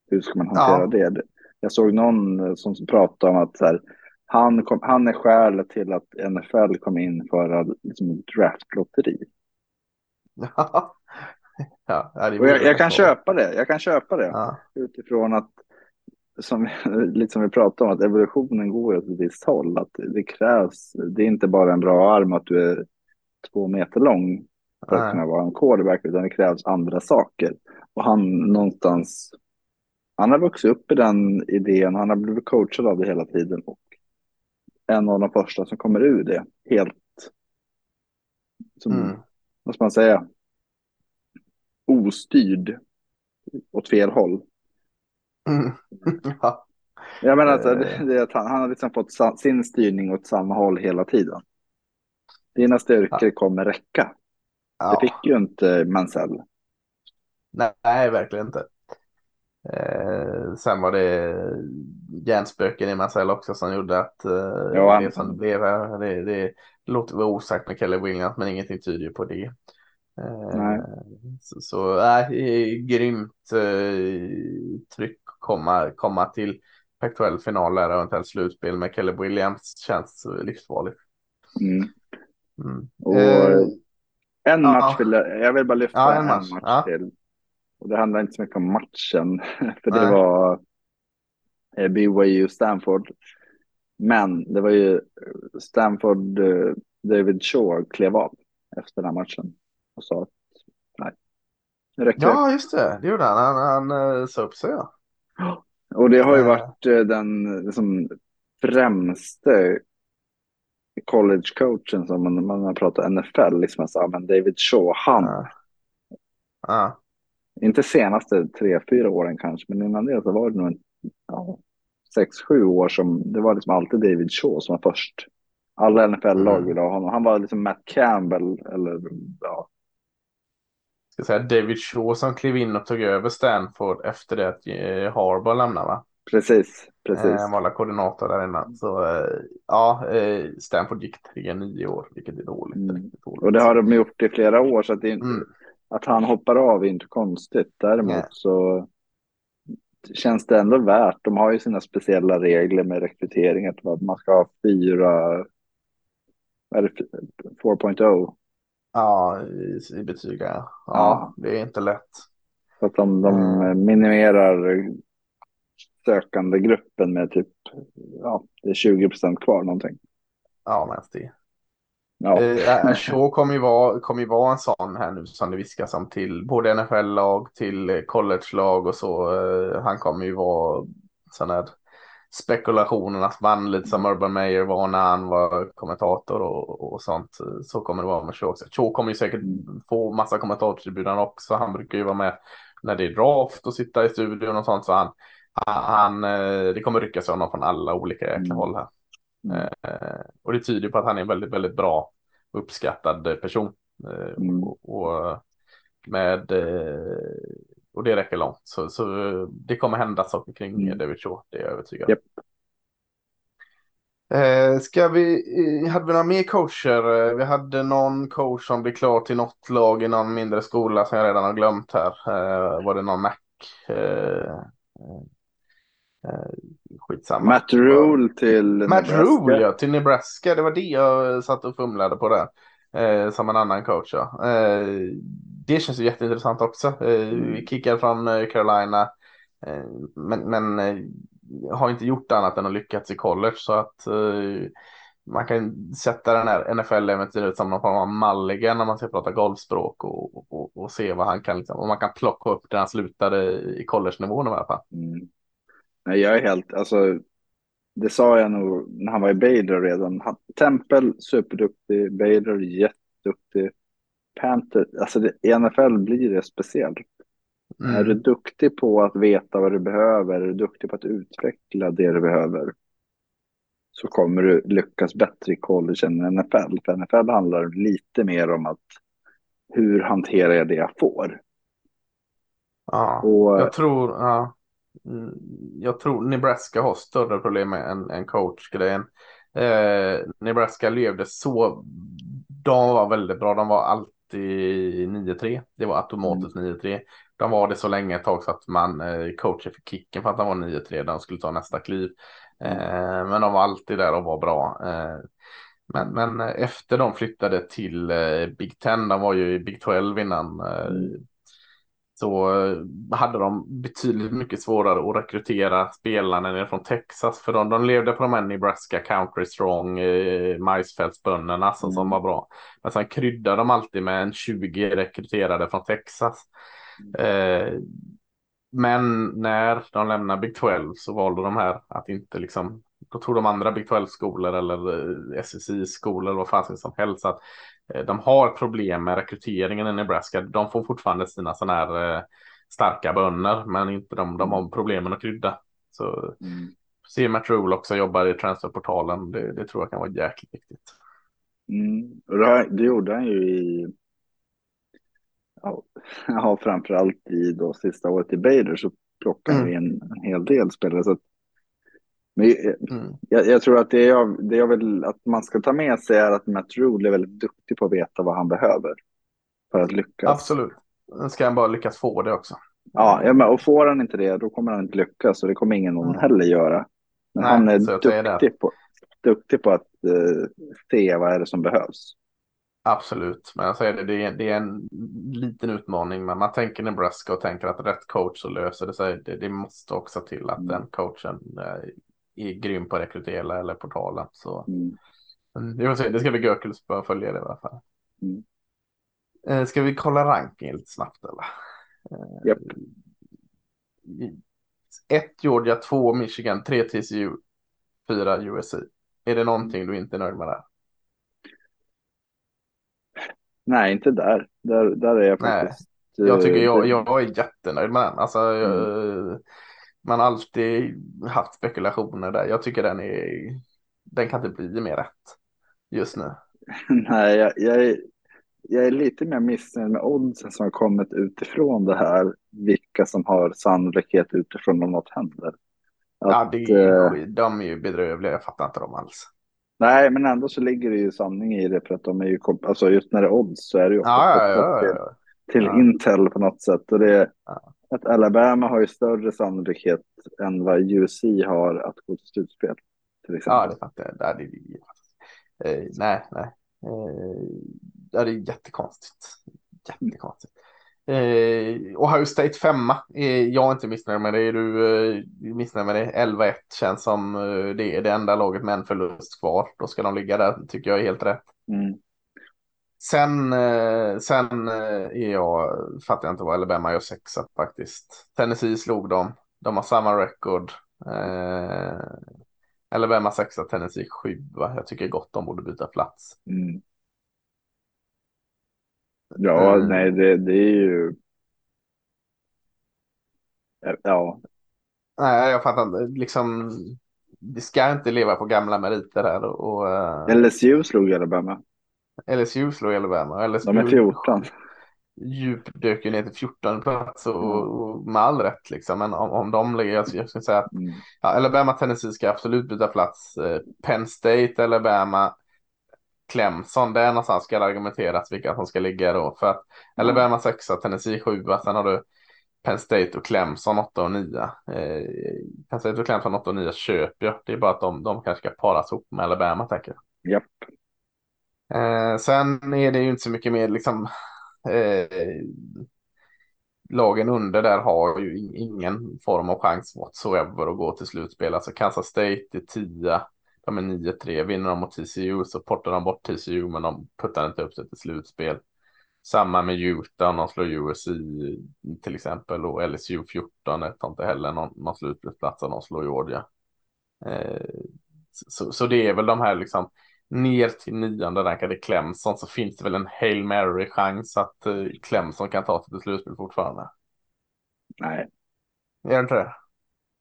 Hur ska man hantera ja. det? Jag såg någon som pratade om att så här, han, kom, han är skälet till att NFL kom införa liksom, draftlotteri. ja, jag, jag kan köpa det. Jag kan köpa det ja. utifrån att som, lite som vi pratade om, att evolutionen går åt ett visst håll. Att det krävs, det är inte bara en bra arm att du är två meter lång för att kunna vara en quarterback, utan det krävs andra saker. Och han någonstans, han har vuxit upp i den idén, han har blivit coachad av det hela tiden och en av de första som kommer ur det helt, som, mm. vad ska man säga, ostyrd åt fel håll. Mm. ja. Jag menar alltså, det, det att han, han har liksom fått sin styrning åt samma håll hela tiden. Dina styrkor ja. kommer räcka. Ja. Det fick ju inte Mansell. Nej verkligen inte. Eh, sen var det hjärnspöken i Mansell också som gjorde att eh, ja, det som det blev här. Det, det låter väl osagt med Kelly Williams men ingenting tyder på det. Eh, så, så äh, grymt eh, tryck komma, komma till aktuell final eller eventuellt slutspel med Caleb Williams känns livsfarligt. Mm. Mm. Och eh, en match vill jag, jag vill bara lyfta ja, en, en match, match ja. till. Och det handlar inte så mycket om matchen, för det Nej. var eh, BYU Stanford. Men det var ju Stanford, eh, David Shaw klev av efter den här matchen och sa att nej, det räcker. Ja, just det. Det gjorde han. Han, han, eh, sa upp sig. Ja. Och det har ju varit den liksom, främste college-coachen som man, man har pratat NFL, liksom, så, men David Shaw, han. Ja. Ja. Inte senaste tre, fyra åren kanske, men innan det så var det nog en, ja, sex, sju år som det var liksom alltid David Shaw som var först. Alla NFL-lag mm. ville ha honom. Han var liksom Matt Campbell eller ja. Ska säga David Shaw som klev in och tog över Stanford efter det att eh, Harbaugh lämnade va? Precis, precis. Eh, han var koordinator där innan. Så eh, ja, Stanford gick 3-9 år, vilket är dåligt, mm. dåligt. Och det har de gjort i flera år så att, det inte, mm. Att han hoppar av är inte konstigt. Däremot yeah. så känns det ändå värt. De har ju sina speciella regler med rekrytering. Att man ska ha fyra, vad är det, 4.0? Ja, i, i betyg. Ja. ja, det är inte lätt. Så att de, de mm. minimerar sökande gruppen med typ, ja, det är 20 procent kvar någonting. Ja, mest det. Ja. Eh, Shaw kommer ju, vara, kommer ju vara en sån här nu som det viskas om till både NFL-lag, till college-lag och så. Eh, han kommer ju vara sån här spekulationernas man lite som Urban Meyer var när han var kommentator och, och sånt. Så kommer det vara med Shaw också. Shaw kommer ju säkert få massa kommentatorserbjudanden också. Han brukar ju vara med när det är draft och sitta i studion och sånt. Så han, han, eh, det kommer ryckas honom från alla olika jäkla mm. håll här. Eh, och det tyder på att han är en väldigt, väldigt bra uppskattad person. Eh, mm. och, och, med och det räcker långt. Så, så det kommer hända saker kring mm. David Shaw, det är jag övertygad om. Yep. Eh, ska vi, hade vi några mer coacher? Vi hade någon coach som blev klar till något lag i någon mindre skola som jag redan har glömt här. Eh, var det någon Mac? Eh, Eh, skitsamma. Matt Rule till Matt Nebraska. Rule ja, till Nebraska. Det var det jag satt och fumlade på där. Eh, som en annan coach. Ja. Eh, det känns ju jätteintressant också. Eh, mm. Kickar från eh, Carolina. Eh, men, men eh, har inte gjort annat än att lyckats i college. Så att man kan sätta den här NFL-äventyret som någon form av Mulligan när man ska prata golfspråk och, och, och, se vad han kan, liksom, och man kan plocka upp där han slutade i college-nivån i alla fall. Mm. Nej, jag är helt, alltså, det sa jag nog när han var i Baylor redan. Tempel, superduktig. Baylor, jätteduktig. Panther, alltså det, i NFL blir det speciellt. Mm. Är du duktig på att veta vad du behöver, är du duktig på att utveckla det du behöver, så kommer du lyckas bättre i college än NFL. För NFL handlar lite mer om att hur hanterar jag det jag får? Ja, och, jag tror, ja. Mm, jag tror Nebraska har större problem en, en coachgrejen. Eh, Nebraska levde så, de var väldigt bra, de var alltid 9-3. Det var automatiskt mm. 9-3. De var det så länge ett tag så att man eh, coachade för kicken för att de var 9-3, de skulle ta nästa kliv. Mm. Eh, men de var alltid där och var bra. Eh, men, men efter de flyttade till eh, Big Ten, de var ju i Big 12 innan. Eh, mm så eh, hade de betydligt mycket svårare att rekrytera spelarna från Texas. För de, de levde på de här Nebraska Country Strong eh, majsfältsbönderna som, mm. som var bra. Men sen kryddade de alltid med en 20 rekryterade från Texas. Mm. Eh, men när de lämnade Big 12 så valde de här att inte liksom då tog de andra Big 12-skolor eller SSI-skolor eller vad fan som helst att Eh, de har problem med rekryteringen i Nebraska. De får fortfarande sina sådana här eh, starka bönder, men inte de, de har problem med att krydda. Så mm. se Matt Rule också jobbar i transferportalen. Det, det tror jag kan vara jäkligt viktigt. Mm. Det, gjorde han ju i ja, framförallt i då sista året i Bader så plockade mm. vi en, en hel del spelare. Så att men mm. jag, jag, tror att det jag, det jag vill att man ska ta med sig är att Matt Rule är väldigt duktig på att veta vad han behöver för att lyckas. Absolut. Ska han bara lyckas få det också. Ja, och får han inte det, då kommer han inte lyckas och det kommer ingen mm. heller göra. Men Nej, han är duktig på, duktig på att uh, se vad är det som behövs. Absolut, men jag säger det, det är, det är en liten utmaning. Men man tänker Nebraska och tänker att rätt coach så löser det sig. Det, det måste också till att mm. den coachen uh, är grym på att rekrytera eller portalen. Så Mm. mm, vi får se, det ska bli kul att följa det i alla fall. Mm. Eh, Ska vi kolla ranking lite snabbt eller? Japp. 1 Georgia, 2 Michigan, 3 TCU, 4 USC. Är det någonting du inte är nöjd med där? Nej, inte där. Där, där är jag Nej, faktiskt. Jag tycker eh, jag, jag är jättenöjd med den. Alltså, jag, man alltid haft spekulationer där. Jag tycker den är, den kan inte bli mer rätt just nu. Nej, jag, jag, är, jag är lite mer missnöjd med oddsen som har kommit utifrån det här. Vilka som har sannolikhet utifrån om något händer. Ja, Att, det är, eh, de är ju bedrövliga. Jag fattar inte dem alls. nej, men ändå så ligger det ju sanning i det för att de är ju, alltså just när det är odds så är det ju ofta Ja, ja, ja, till, ja. till Ja. Intel på något sätt. Och det Ja. Att Alabama har ju större sannolikhet än vad USC har att gå till slutspel. Till Ja, exempel. det fattar jag. Det är, eh, nej, nej. Eh, ja, det är jättekonstigt. Jättekonstigt. Eh, Ohio State femma. Eh, jag är inte missnöjd med det. Är du eh, missnöjd med det? 11-1 känns som eh, det är det enda laget med en förlust kvar. Då ska de ligga där, tycker jag är helt rätt. Mm. Sen, eh, sen eh, är jag, fattar jag inte vad Alabama gör sexa faktiskt. Tennessee slog dem. De har samma record. Eh, Alabama sexa, Tennessee sjua. Jag tycker gott de borde byta plats. Mm. Ja, Mm. nej, det, det är ju... Ja, Nej, jag fattar inte. Liksom, vi ska inte leva på gamla meriter här. Och, och, LSU slog Alabama. LSU slog Alabama. LSU De är 14. djupdök ju ner till 14 plats och, Mm. och med all rätt liksom. Men om, om de ligger, jag, jag skulle säga att Mm. Ja, Alabama, Tennessee ska absolut byta plats. Eh, Penn State, Alabama, Clemson, där någonstans ska det argumenteras vilka som ska ligga då. För att Alabama sexa, Tennessee sjua, sen har du Penn State och Clemson 8 och 9. Eh, Penn State och Clemson 8 och 9 köper jag. Det är bara att de, de kanske ska paras ihop med Alabama tänker jag. Japp. Eh, sen är det ju inte så mycket mer liksom. Eh, lagen under där har ju in- ingen form av chans whatsoever att gå till slutspel. Alltså Kansas State är 10. De är 9-3. Vinner de mot TCU så portar de bort TCU men de puttar inte upp sig till slutspel. Samma med Utah, de slår USC till exempel och LSU 14 är inte heller någon, någon slutspelsplats om de slår Georgia. Eh, så, så det är väl de här liksom ner till nionde rankade Clemson så finns det väl en Hail Mary chans att eh, Clemson kan ta sig till slutspel fortfarande. Nej, det inte det?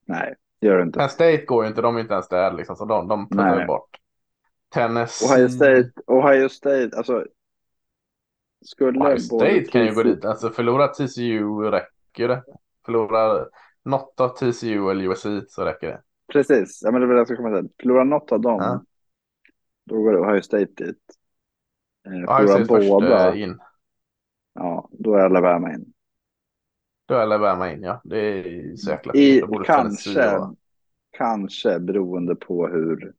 nej, det gör det inte. Penn State går ju inte, de är inte ens där liksom så de, de puttar ju bort. Tennessee. Ohio State, Ohio State, alltså. Skulle Ohio State kan ju gå dit. Alltså förlora TCU räcker det. Förlora något av TCU eller USC så räcker det. Precis, ja, men det var det jag skulle komma till. Förlorar något av dem, Ja. Då går Ohio State dit. Eh, Ohio State först båda, eh, in. ja, då är Alabama in. Då är Alabama in ja. Det är så jäkla I, kanske, kanske beroende på hur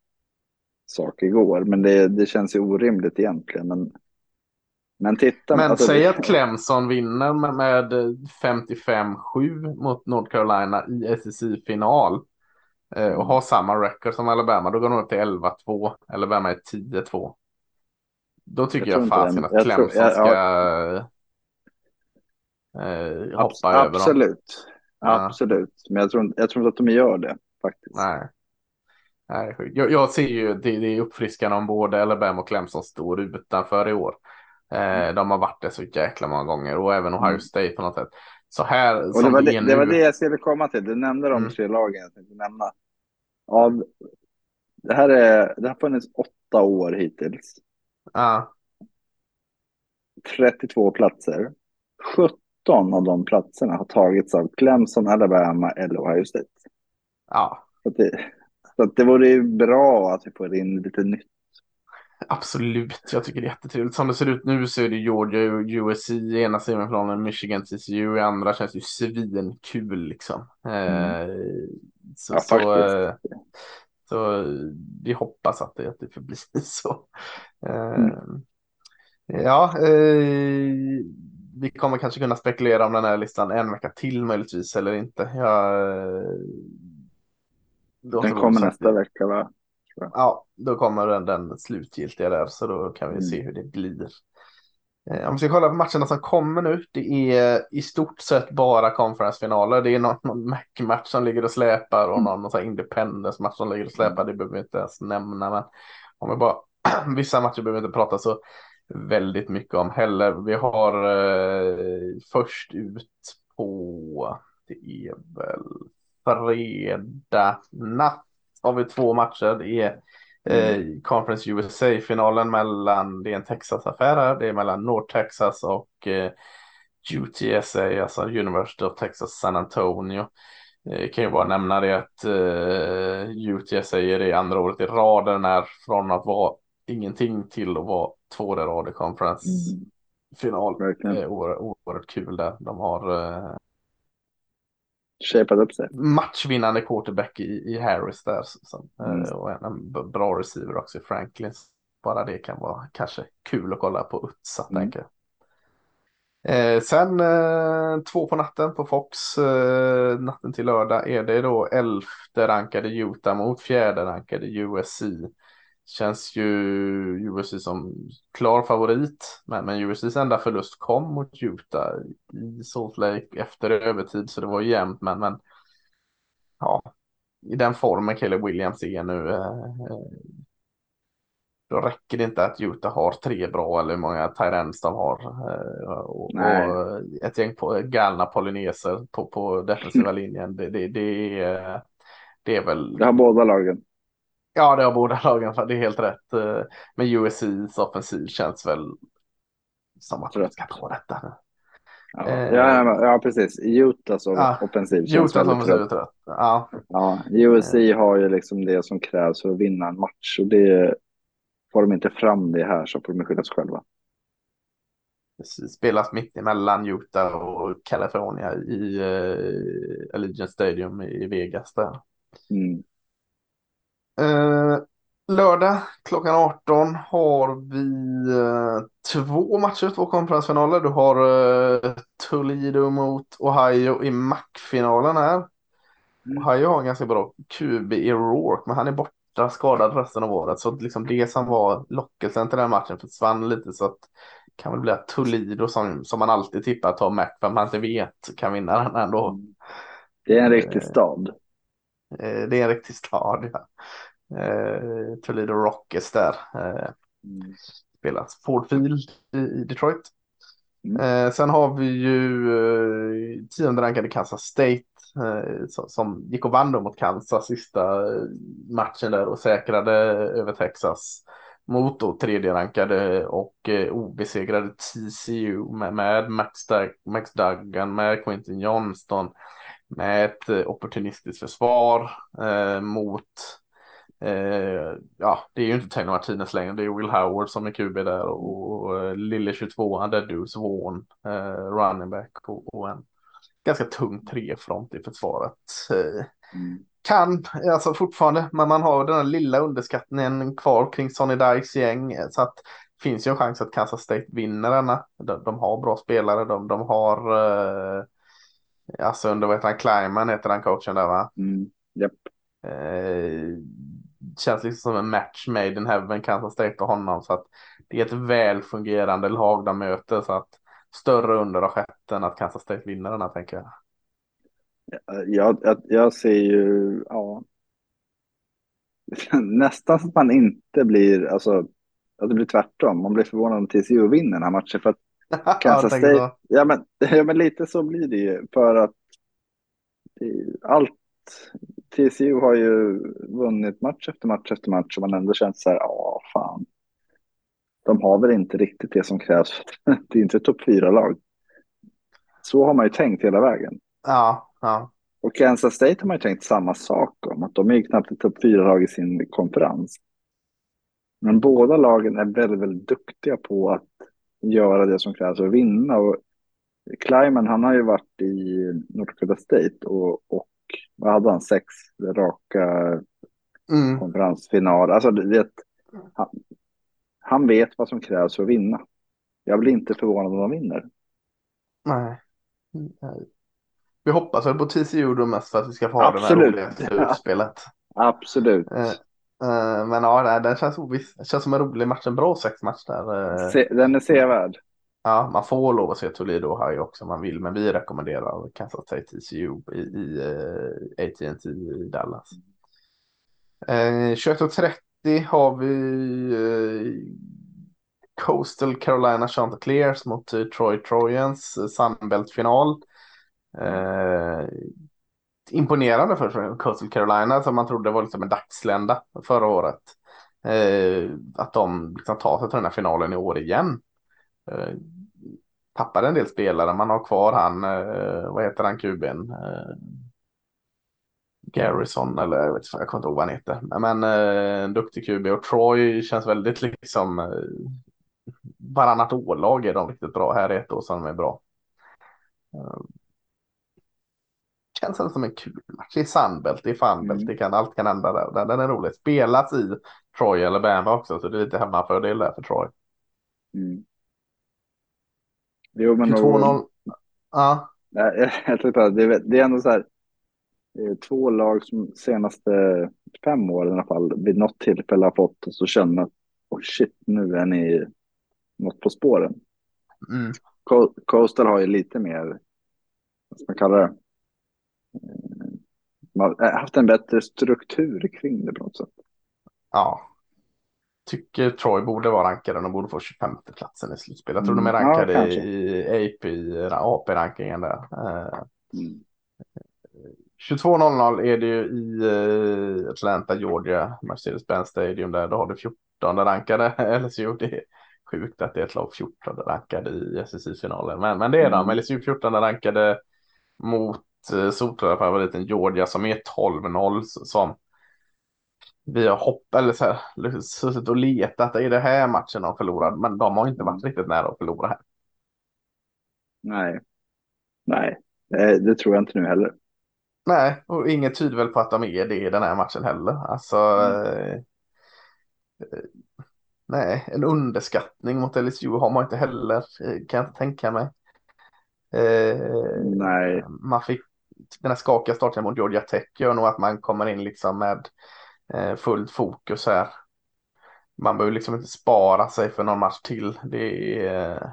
saker går. Men det, det känns ju orimligt egentligen. Men, men titta. Men alltså, säg det- att Clemson vinner med, med 55-7 mot North Carolina i SEC-final. Eh, och har samma record som Alabama. Då går de upp till 11-2. Alabama är 10-2. Då tycker Jag jag, fasen att Jag tror- Clemson jag- ska eh, hoppa abs- över dem. Absolut. Ja. Absolut. Men jag tror, jag tror inte att de gör det faktiskt. Nej. Nej, jag, jag ser ju det, det är uppfriskande om både Alabama och Clemson står utanför i år. Eh, de har varit det så jäkla många gånger och även Ohio Mm. State på något sätt. Så här Och det var det det, var det jag skulle komma till. Du nämnde de Mm. tre lagen jag tänkte nämna. Av, det, här är, det har funnits åtta år hittills. Ja, 32 platser. 17 av de platserna har tagits av Clemson, Alabama eller Ohio State. ja, Så, att det, så att det vore ju bra att vi får in lite nytt. absolut. Jag tycker det är jättetrevligt. Som det ser ut nu så är det Georgia och USC i ena semifinalen, Michigan TCU i andra. Känns ju svinkul liksom. Eh, så, Ja, så, faktiskt. eh, så vi hoppas att det, att det förblir så. Eh, Mm. Ja, eh, vi kommer kanske kunna spekulera om den här listan en vecka till möjligtvis eller inte. Jag, Den kommer nästa vecka va? Ja, då kommer den, den slutgiltiga där så då kan vi mm. se hur det blir. Eh, om vi ska kolla på matcherna som kommer nu. Det är i stort sett bara konferensfinaler. Det är någon, någon Mac-match som ligger och släpar och mm. någon, någon Independence-match som ligger och släpar. Det behöver vi inte ens nämna. Men om vi bara, vissa matcher behöver vi inte prata så väldigt mycket om heller. Vi har eh, först ut på, det är väl fredag natt har vi två matcher. Är eh, mm. Conference USA-finalen mellan, det är en Texas-affär här, det är mellan North Texas och eh, UTSA, alltså University of Texas San Antonio. Eh, kan ju bara nämna det att eh, UTSA är det andra året i raden är från att vara ingenting till att vara två i rad i conference mm. final. Mm. Eh, oerhört kul där. De har eh, shapat upp sig. Matchvinnande quarterback i, i Harris där. Som, eh, mm. Och en, en, bra receiver också i Franklin. Bara det kan vara kanske kul att kolla på Utsa, mm. tänker jag. Eh, sen eh, två på natten på Fox, eh, natten till lördag, är det då elfte rankade Utah mot fjärde rankade USC. Känns ju USC som klar favorit, men, men USCs enda förlust kom mot Utah i Salt Lake efter övertid, så det var jämnt, men, men ja, i den formen Caleb Williams är nu, eh, eh, då räcker det inte att Utah har tre bra eller hur många Tyrens de har. Eh, och, och, ett gäng på, galna polyneser på, på defensiva linjen. Det, det, det, är, det är väl. Det har båda lagen. Ja, det har båda lagen. Det är helt rätt. Eh, men USCs offensiv känns väl som att de ska ta detta nu. Ja, eh, ja, ja, precis. Utahs ja, offensiv känns Utahs väldigt trött. trött. Ja. Ja, USC eh. har ju liksom det som krävs för att vinna en match och det får de inte fram det här så får de skylla sig själva. Precis, spelas mitt emellan Utah och California i uh, Allegiant Stadium i Vegas där. Mm. Eh, lördag klockan 18 har vi eh, två matcher, två konferensfinaler. Du har eh, Toledo mot Ohio i MAC-finalen här. Mm. Ohio har en ganska bra QB i Rourke, men han är borta skadad resten av året. Så liksom det som var lockelsen till den matchen försvann lite. Så att kan väl bli att Toledo som, som man alltid tippar tar Mac, för man inte vet kan vinna den ändå. Det är en riktig stad. Eh, det är en riktig stad, ja. Eh, Toledo Rockets där. Eh, mm. Spelas Ford Field i, Detroit. Mm. Eh, sen har vi ju eh, tionde rankade Kansas State eh, som, som gick och vann mot Kansas sista eh, matchen där och säkrade över Texas mot då tredje rankade och eh, obesegrade TCU med, med Max, Dag, Max Duggan, med Quinton Johnston, med ett eh, opportunistiskt försvar eh, mot Eh, ja, det är ju inte Taylor Martinez längre. Det är Will Howard som är QB där och, och eh, lille 22 han är Deuce Vaughn, eh, running back och, och, en ganska tung trefront i försvaret. Eh. Kan, alltså fortfarande, men man har den här lilla underskattningen kvar kring Sonny Dykes gäng så att finns ju en chans att Kansas State vinner denna. De, de har bra spelare, de, de har eh, alltså under vad heter han, Kleiman heter han coachen där va? Mm. Yep. Eh, känns liksom som en match made in heaven Kansas State och honom så att det är ett väl fungerande lag de möter så att större under har skett än att Kansas State vinner den här tänker jag. Jag, jag, jag ser ju, ja, nästan så att man inte blir, alltså att det blir tvärtom. Man blir förvånad om TCU vinner den här matchen för att Kansas State, ja men, ja men lite så blir det ju för att allt TCU har ju vunnit match efter match efter match och man ändå känt så här, ja fan. De har väl inte riktigt det som krävs. det är inte ett topp fyra-lag. Så har man ju tänkt hela vägen. Ja, ja. Och Kansas State har man ju tänkt samma sak om, att de är ju knappt ett topp fyra-lag i sin konferens. Men båda lagen är väldigt, väldigt duktiga på att göra det som krävs för att vinna. Och Kleiman, han har ju varit i North Dakota State och, och vad hade han, sex raka mm. konferensfinaler. Alltså, det, han, han vet vad som krävs för att vinna. Jag blir inte förvånad om de vinner. Nej. Vi hoppas väl på TCU då mest för att vi ska få ha Absolut. det här roliga utspelet. Absolut. Eh, eh, men ja, den känns oviss. Det känns som en rolig match. En bra sexmatch där. Eh, Se, den är sevärd. Ja, man får lov att se Toledo och Ohio också om man vill, men vi rekommenderar Kansas State TCU i, i eh, uh, AT&T i Dallas. Eh, uh, 21.30 har vi uh, Coastal Carolina Chanticleers mot uh, Troy Trojans uh, Sunbelt-final. Uh, imponerande för Coastal Carolina som man trodde var liksom en dagslända förra året. Uh, att de liksom tar sig till den här finalen i år igen. Uh, tappade en del spelare. Man har kvar han, uh, vad heter han, kuben? Garrison eller jag vet inte, jag kommer inte ihåg vad han heter. Men en duktig QB och Troy känns väldigt liksom varannat årlag är de riktigt bra. Här är ett år som de är bra. Känns som en kul match. Det är Sunbelt, det är Funbelt, mm. det kan, allt kan hända där. Den är rolig. Spelas i Troy eller Bama också, så det är lite hemmafördel där för Troy. Mm. Jo, men 22-0. Ja. Jag, jag tror det, det är ändå så här. Två lag som senaste fem åren i alla fall vid något tillfälle har fått oss att känna att oh shit, nu är ni något på spåren. Mm. Coastal har ju lite mer, vad ska man kalla det? Man har haft en bättre struktur kring det på något sätt. Ja. Tycker Troy borde vara rankade. De borde få 25 platsen i slutspel. Jag tror mm. de är rankade ja, i AP, AP-rankingen där. Mm. 22.00 är det ju i eh, Atlanta, Georgia, Mercedes-Benz Stadium där. Då har du 14 rankade LSU. Det är sjukt att det är ett lag 14 rankade i SSI-finalen. Men, men det är mm. de. LSU 14 rankade mot eh, solklara favoriten Georgia som är 12-0 som vi har hoppat eller så här, suttit och letat i det här matchen de förlorat, men de har inte varit riktigt nära att förlora här. Nej, nej, det tror jag inte nu heller. Nej, och inget tyder väl på att de är det i den här matchen heller. Alltså, mm. eh, nej, en underskattning mot LSU har man inte heller, eh, kan jag inte tänka mig. Eh, nej. Man fick den här skakiga starten mot Georgia Tech gör nog att man kommer in liksom med eh, Eh, fullt fokus här. Man behöver liksom inte spara sig för någon match till. Det är, eh,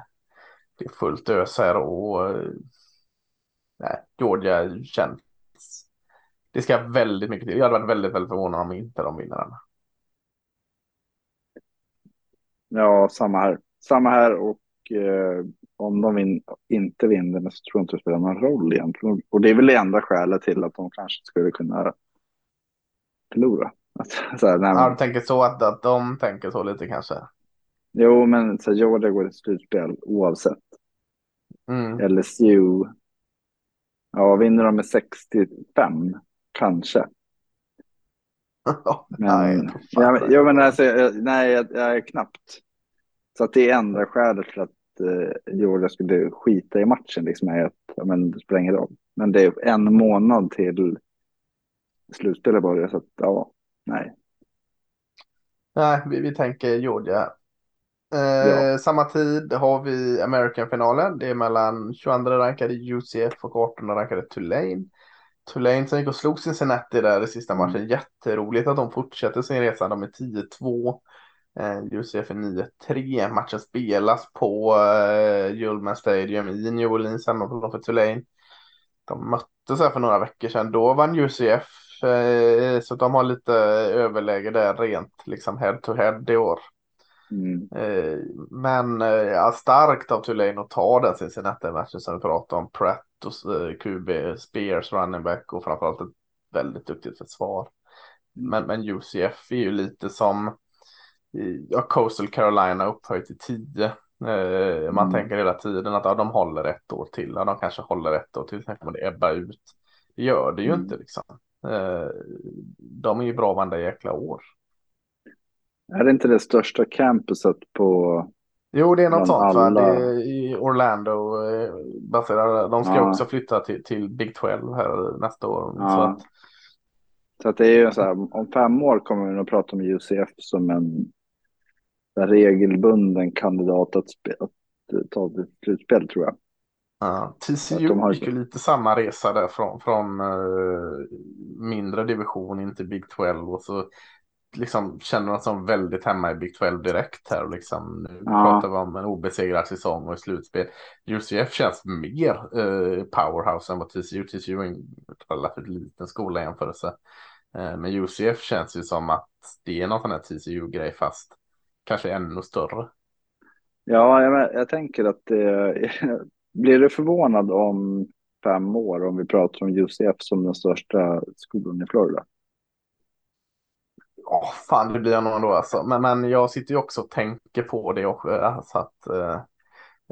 det är fullt ös här och eh, nej, Georgia känns. Det ska väldigt mycket till. Jag hade varit väldigt, väldigt förvånad om inte de vinner den. Ja, samma här. Samma här och eh, om de vin inte vinner så tror jag inte det spelar någon roll egentligen. Och det är väl det enda skälet till att de kanske skulle kunna förlora. Att, så här, nej, ja, du tänker så att, att de tänker så lite kanske? Jo, men så Georgia går till slutspel oavsett. Mm. LSU, ja, vinner de med 65, kanske. men, nej, ja, ja, men alltså, nej, jag, jag är knappt. Så att det är enda skälet till att eh, Georgia skulle skita i matchen liksom är att ja, men det spelar ingen roll. Men det är en månad till slutspelet börjar så att ja. Nej, vi, vi tänker Georgia. Eh, ja. Samma tid har vi American-finalen. Det är mellan 22 rankade UCF och 18 rankade Tulane. Tulane som gick och slog Cincinnati där i sista matchen. Mm. Jätteroligt att de fortsätter sin resa. De är 10-2. Eh, UCF är 9-3. Matchen spelas på eh, Julman Stadium i New Orleans hemma för Tulane. De möttes här för några veckor sedan. Då vann UCF. Eh, så de har lite överläge där rent liksom head to head i år. Mm. Eh, men eh, ja, starkt av Tulane att ta den Cincinnati-matchen som vi pratade om. Pratt och QB, Spears running back och framförallt ett väldigt duktigt försvar. Mm. Men, men UCF är ju lite som ja, Coastal Carolina upphöjt till 10. Eh, man mm. tänker hela tiden att ja, de håller ett år till. Ja, de kanske håller ett år till. Sen kommer det ebba ut. Det gör det ju mm. inte liksom. Eh, de är ju bra varenda jäkla år. Är det inte det största campuset på? Jo, det är något sånt. Alla... Va? Det i Orlando. Eh, de ska ja. också flytta till, till Big 12 här nästa år. Ja. Så, att... så att det är ju så här, om fem år kommer vi att prata om UCF som en regelbunden kandidat att, att ta till slutspel tror jag. Ja, TCU har... gick ju lite samma resa där från, från uh, mindre division in till Big 12 och så liksom känner de sig väldigt hemma i Big 12 direkt här och liksom nu ja. pratar vi om en obesegrad säsong och i slutspel. UCF känns mer uh, powerhouse än vad TCU. TCU är en relativt liten skola i jämförelse. Uh, men UCF känns ju som att det är någon sån här TCU-grej fast kanske ännu större. Ja, jag, jag tänker att det, blir du förvånad om fem år om vi pratar om UCF som den största skolan i Florida? Ja, fan det blir jag nog ändå alltså. Men, men jag sitter ju också och tänker på det också. Alltså att, eh,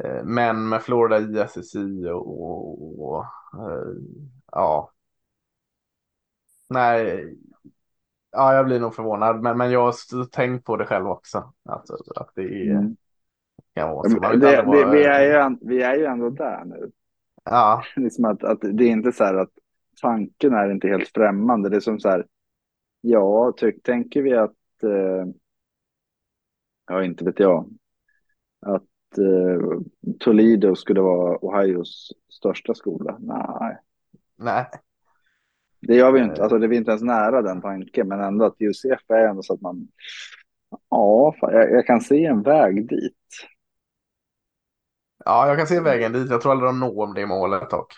eh men med Florida ISSI och, och, och eh, ja. Nej, ja, jag blir nog förvånad. Men, men jag har tänkt på det själv också. Att, att det är. Mm. Så. Det, det, vara, vi, är ju, vi är ju ändå där nu. Ja. liksom att, att det är inte så här att tanken är inte helt främmande. Det är som så här. Ja, tyck, tänker vi att. Eh, ja, inte vet jag. Att eh, Toledo skulle vara Ohios största skola. Nej. Nej. Det gör vi inte. Alltså, det är inte ens nära den tanken, men ändå att UCF är ändå så att man. Ja, jag, jag kan se en väg dit. Ja, jag kan se vägen dit. Jag tror aldrig de når det målet dock.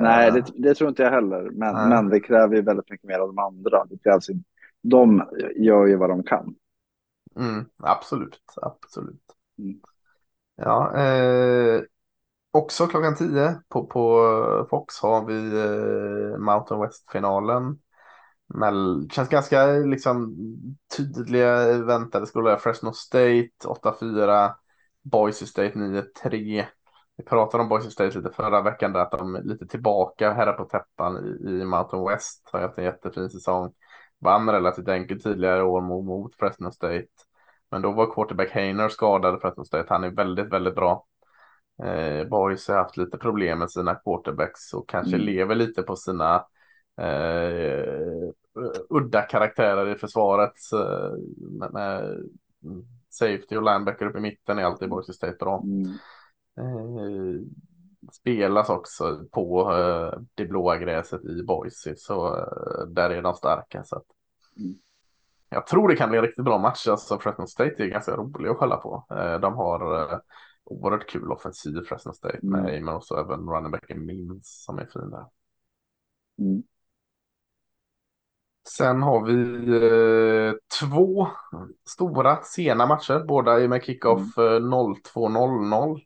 Nej, det, det, tror inte jag heller. Men, men det kräver ju väldigt mycket mer av de andra. Det krävs, de gör ju vad de kan. Mm, absolut, absolut. Mm. Ja, eh, också klockan tio på, på Fox har vi eh, Mountain West-finalen. Det känns ganska liksom tydliga väntade skolor. Fresno State 8-4. Boise State 9-3. Vi pratade om Boise State lite förra veckan där att de är lite tillbaka här på täppan i, i Mountain West. Har haft en jättefin säsong. Vann relativt enkelt tidigare år mot, mot Fresno State. Men då var quarterback Hainer skadad Fresno State. Han är väldigt, väldigt bra. Eh, Boise har haft lite problem med sina quarterbacks och kanske mm. lever lite på sina eh, udda karaktärer i försvaret. Eh, med, med safety och linebacker upp i mitten är alltid Boise State bra. Mm. Eh, spelas också på eh, det blåa gräset i Boise så eh, där är de starka. Så att, mm. Jag tror det kan bli en riktigt bra match. Alltså Fresno State är ganska rolig att kolla på. De har eh, oerhört kul offensiv Fresno State mm. med men också även running backen Mims som är fin där. Mm. Sen har vi eh, två stora sena matcher, båda med kickoff mm. 02.00. Eh,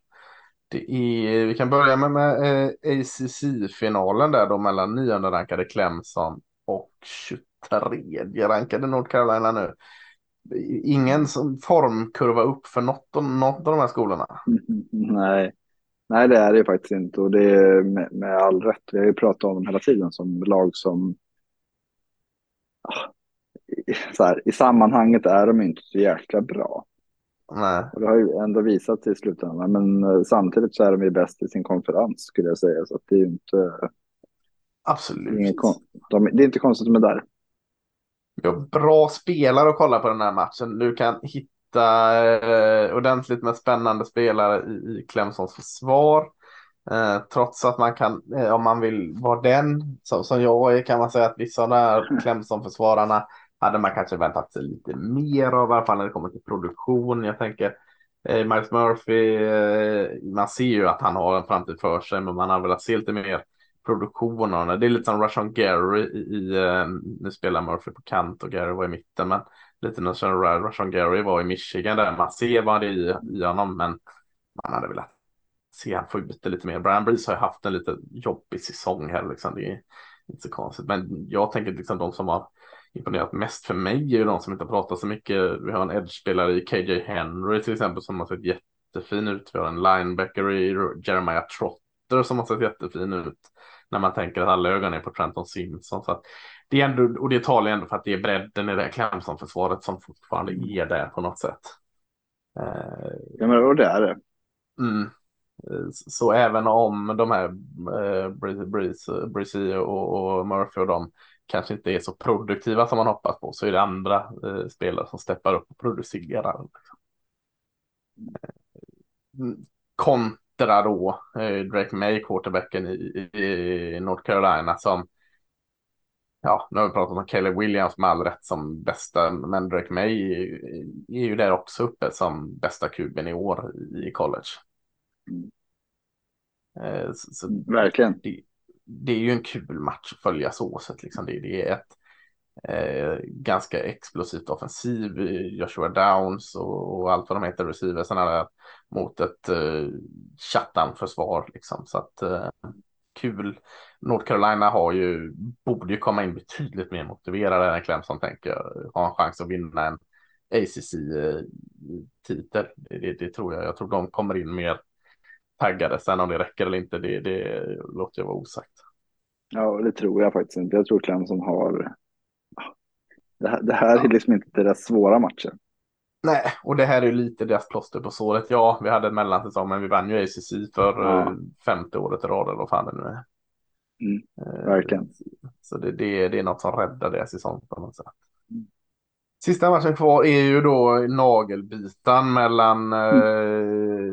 det är, vi kan börja med, med eh, ACC-finalen där då mellan nionde rankade Clemson och 23 rankade North Carolina nu. Ingen som formkurva upp för något, något av de här skolorna. Nej. Nej, det är det faktiskt inte och det är med, med all rätt. Vi har ju pratat om dem hela tiden som lag som här, i sammanhanget är de inte så jäkla bra. Nej. Och det har ju ändå visat sig i slutändan. Men eh, samtidigt så är de ju bäst i sin konferens skulle jag säga. Så det är ju inte... Absolut. De, det är inte konstigt med där. Vi har bra spelare att kolla på den här matchen. Du kan hitta eh, ordentligt med spännande spelare i, i Clemsons försvar. Eh, trots att man kan, eh, om man vill vara den som, som jag är, kan man säga att vissa av de här Clemson-försvararna hade man kanske väntat sig lite mer av, i alla fall när det kommer till produktion. Jag tänker eh, Miles Murphy, eh, man ser ju att han har en framtid för sig, men man har velat se lite mer produktion av Det är lite som Russian Gary i, i nu spelar Murphy på kant och Gary var i mitten, men lite när Russian Gary var i Michigan där man ser vad det är i, i honom, men man hade velat se han få ut det lite mer. Brian Breeze har ju haft en lite jobbig säsong här liksom. Det är inte så konstigt, men jag tänker liksom de som har imponerat mest för mig är ju de som inte pratar så mycket. Vi har en edge-spelare i KJ Henry till exempel som har sett jättefin ut. Vi har en linebacker i Jeremiah Trotter som har sett jättefin ut. När man tänker att alla ögon är på Trenton Simpson. Så att det är ändå, och det talar ju ändå för att det är bredden i det Clemson-försvaret som fortfarande är där på något sätt. Ja men det är det. Mm. Eh, så även om de här eh, Breeze, Breeze och, och Murphy och de kanske inte är så produktiva som man hoppas på så är det andra eh, spelare som steppar upp och producerar. Liksom. Eh, mm, då eh, Drake May, quarterbacken i, i, North Carolina som Ja, nu har vi pratat om Caleb Williams med all rätt som bästa, men Drake May är ju där också uppe som bästa kuben i år i college. Mm. Eh, så, så Verkligen. Det, det, är ju en kul match att följa så sett liksom. Det, det är ett eh, ganska explosivt offensiv. Joshua Downs och, och, allt vad de heter, receiversarna mot ett eh, chattan-försvar liksom. Så att eh, kul. North Carolina har ju, borde ju komma in betydligt mer motiverade än Clemson tänker ha en chans att vinna en ACC-titel. Det, det, tror jag. Jag tror de kommer in mer taggade. Sen om det räcker eller inte, det, det låter jag vara osagt. Ja, det tror jag faktiskt inte. Jag tror Clemson har... Det här, det här ja. är liksom inte deras svåra matcher. Nej, och det här är lite deras plåster på såret. Ja, vi hade en mellansäsong, men vi vann ju ACC för ja. Eh, femte året i rad eller vad fan det nu är. Mm, eh, verkligen. Så det, det, det är något som räddar deras säsong på något sätt. Mm. Sista matchen kvar är ju då nagelbitan mellan mm. eh,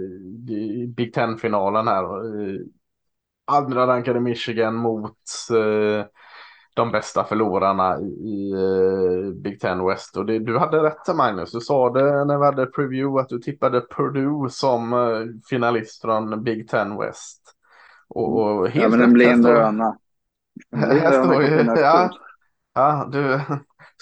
Big Ten-finalen här. Eh, andra rankade Michigan mot eh, de bästa förlorarna i uh, Big Ten West. Och det, du hade rätt Magnus, du sa det när vi hade preview att du tippade Purdue som finalist från Big Ten West. Och, och helt ja, men en höna. Här står ju, ja, ja, du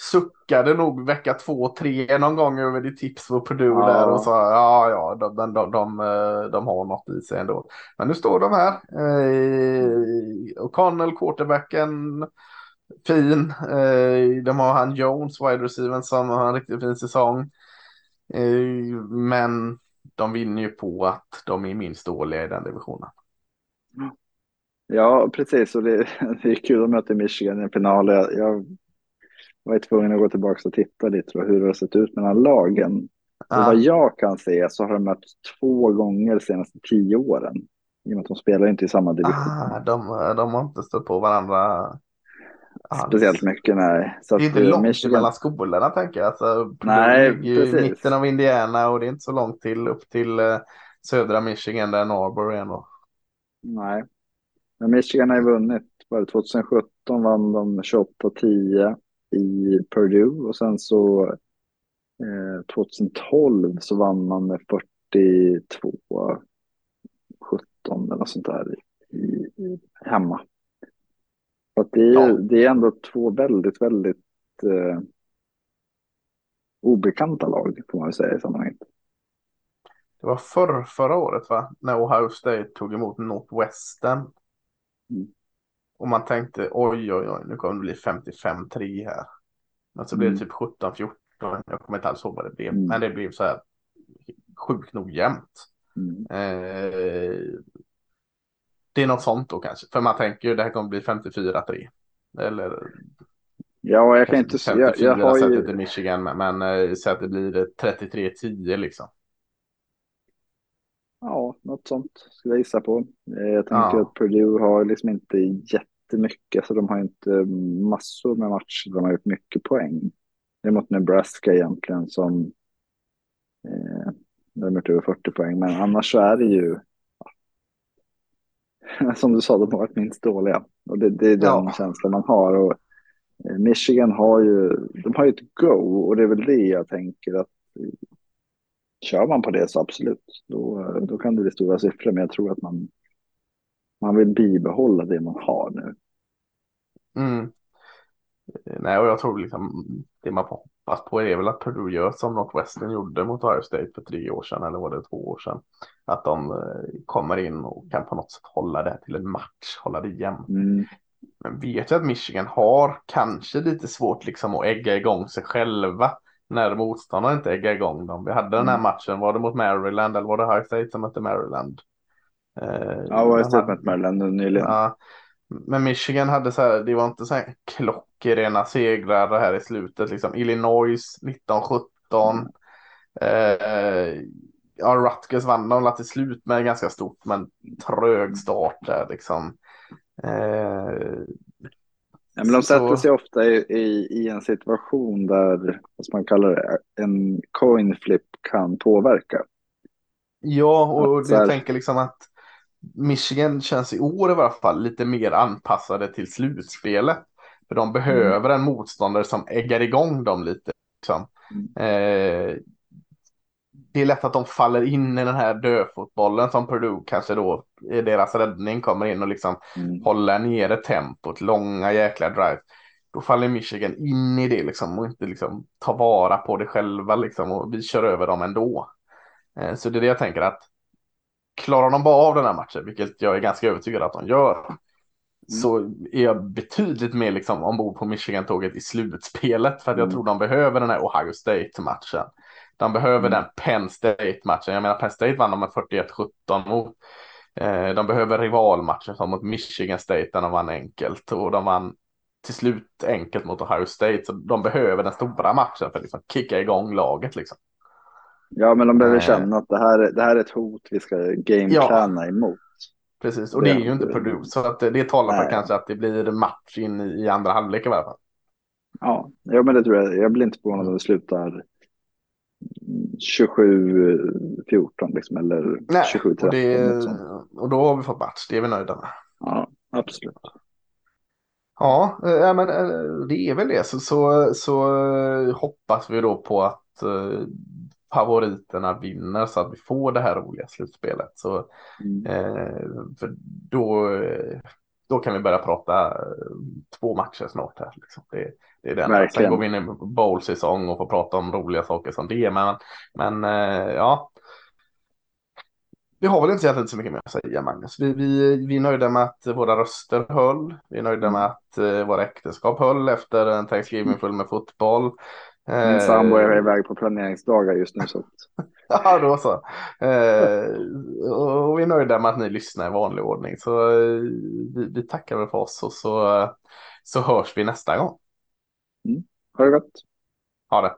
suckade nog vecka två, tre någon gång över ditt tips på Purdue ja. där och sa ja, ja, de, de, de, de, eh, har något i sig ändå. Men nu står de här. Eh, och Connell, quarterbacken, fin. Eh, de har han Jones, wide receiver, som har en riktigt fin säsong. Eh, men de vinner ju på att de är minst dåliga i den divisionen. Ja, precis. Och det, det är kul att möta Michigan i en final. Jag, jag var tvungen att gå tillbaka och titta lite på hur det har sett ut mellan lagen. Ah. vad jag kan se så har de mötts två gånger de senaste tio åren. I och med att de spelar inte i samma division. Ah, de, de har inte stått på varandra speciellt mycket. Nej. Så det är inte långt Michigan... mellan skolorna tänker jag. Alltså, nej, precis. I mitten av Indiana och det är inte så långt till upp till eh, södra Michigan där Norbury är. Nog. Nej, men Michigan har ju vunnit. Var 2017 vann de 28-10 i Purdue och sen så eh, 2012 så vann man med 42 17 eller något sånt där i, hemma. Så det, är, ja. det är ändå två väldigt, väldigt eh, obekanta lag får man väl säga i sammanhanget. Det var förr, förra året va? När Ohio State tog emot Northwestern. Mm. Och man tänkte oj, oj, oj, nu kommer det bli 55-3 här. Men så mm. blev det typ 17-14. Jag kommer inte alls ihåg vad det blev. Mm. Men det blev så här sjukt nog jämnt. Mm. Eh, det är något sånt då kanske. För man tänker ju det här kommer bli 54-3. Eller Ja, jag kan inte säga. Jag, jag har ju... till Michigan, men, men äh, så att det blir 33-10 liksom. Ja, något sånt skulle jag gissa på. Eh, jag tänker ja. att Purdue har liksom inte jättemycket, så de har inte massor med matcher. De har gjort mycket poäng. Det är mot Nebraska egentligen som eh, de har gjort över 40 poäng, men annars så är det ju som du sa, de har varit minst dåliga. Och det, det är den ja. känslan man har. Och eh, Michigan har ju, de har ju ett go och det är väl det jag tänker att kör man på det så absolut, då, då kan det bli stora siffror. Men jag tror att man, man vill bibehålla det man har nu. Mm. Nej, och jag tror liksom det man hoppas på är väl att Purdue gör som Northwestern gjorde mot Ohio State för tre år sedan eller var det två år sedan. Att de eh, kommer in och kan på något sätt hålla det till en match, hålla det jämnt. Mm. Men vet jag att Michigan har kanske lite svårt liksom att ägga igång sig själva när motståndaren inte äggar igång dem. Vi hade den här mm. matchen, var det mot Maryland eller var det Ohio State som mötte Maryland? Eh, ja, Ohio State mötte Maryland nyligen. Ja, men Michigan hade så här, det var inte så här klockrena segrar här i slutet. Liksom Illinois 1917. Eh, ja, Rutgers vann de till slut med ganska stort, men trög start där liksom. Eh, ja, men de sätter sig ofta i, i, i, en situation där, vad man kallar det, en coin flip kan påverka. Ja, och jag tänker liksom att Michigan känns i år i varje fall lite mer anpassade till slutspelet. För de behöver en motståndare som äggar igång dem lite. Liksom. Eh, det är lätt att de faller in i den här dödfotbollen som Purdue kanske då i deras räddning kommer in och liksom Mm. håller nere tempot, långa jäkla drive. Då faller Michigan in i det liksom och inte liksom tar vara på det själva liksom och vi kör över dem ändå. Eh, så det är det jag tänker att klarar de bara av den här matchen, vilket jag är ganska övertygad att de gör, så är jag betydligt mer liksom ombord på Michigan-tåget i slutspelet för att jag Mm. tror de behöver den här Ohio State-matchen. De behöver Mm. den Penn State-matchen. Jag menar Penn State vann de med 41-17 mot. Eh, de behöver rivalmatchen som mot Michigan State där de vann enkelt och de vann till slut enkelt mot Ohio State. Så de behöver den stora matchen för att liksom kicka igång laget liksom. Ja, men de behöver Eh. känna att det här, det här är ett hot vi ska gameplana emot. Precis, och det är ju inte Purdue så att det, det talar för kanske att det blir match in i, andra halvlek i varje fall. Ja, ja, men det tror jag. Jag blir inte förvånad om det slutar 27-14 liksom, eller Nej, 27-13. och, det, då har vi fått match, det är vi nöjda med. Ja, absolut. Ja, eh, ja, men eh, det är väl det. Så, så, så eh, hoppas vi då på att eh, favoriterna vinner så att vi får det här roliga slutspelet. Så, Mm. eh, för då, då kan vi börja prata eh, två matcher snart här. Liksom. Det, det är den. Sen Verkligen. går vi in i bowl-säsong och får prata om roliga saker som det. Men, men eh, ja. Vi har väl inte egentligen så mycket mer att säga Magnus. Vi, vi, vi är nöjda med att våra röster höll. Vi är nöjda med att eh, våra äktenskap höll efter en Thanksgiving full med fotboll. Min sambo är Eh, iväg på planeringsdagar just nu. Så Ja, då så. Eh, och vi är nöjda med att ni lyssnar i vanlig ordning. Så eh, vi, vi tackar väl för oss och så, så hörs vi nästa gång. ha det gott. Ha det.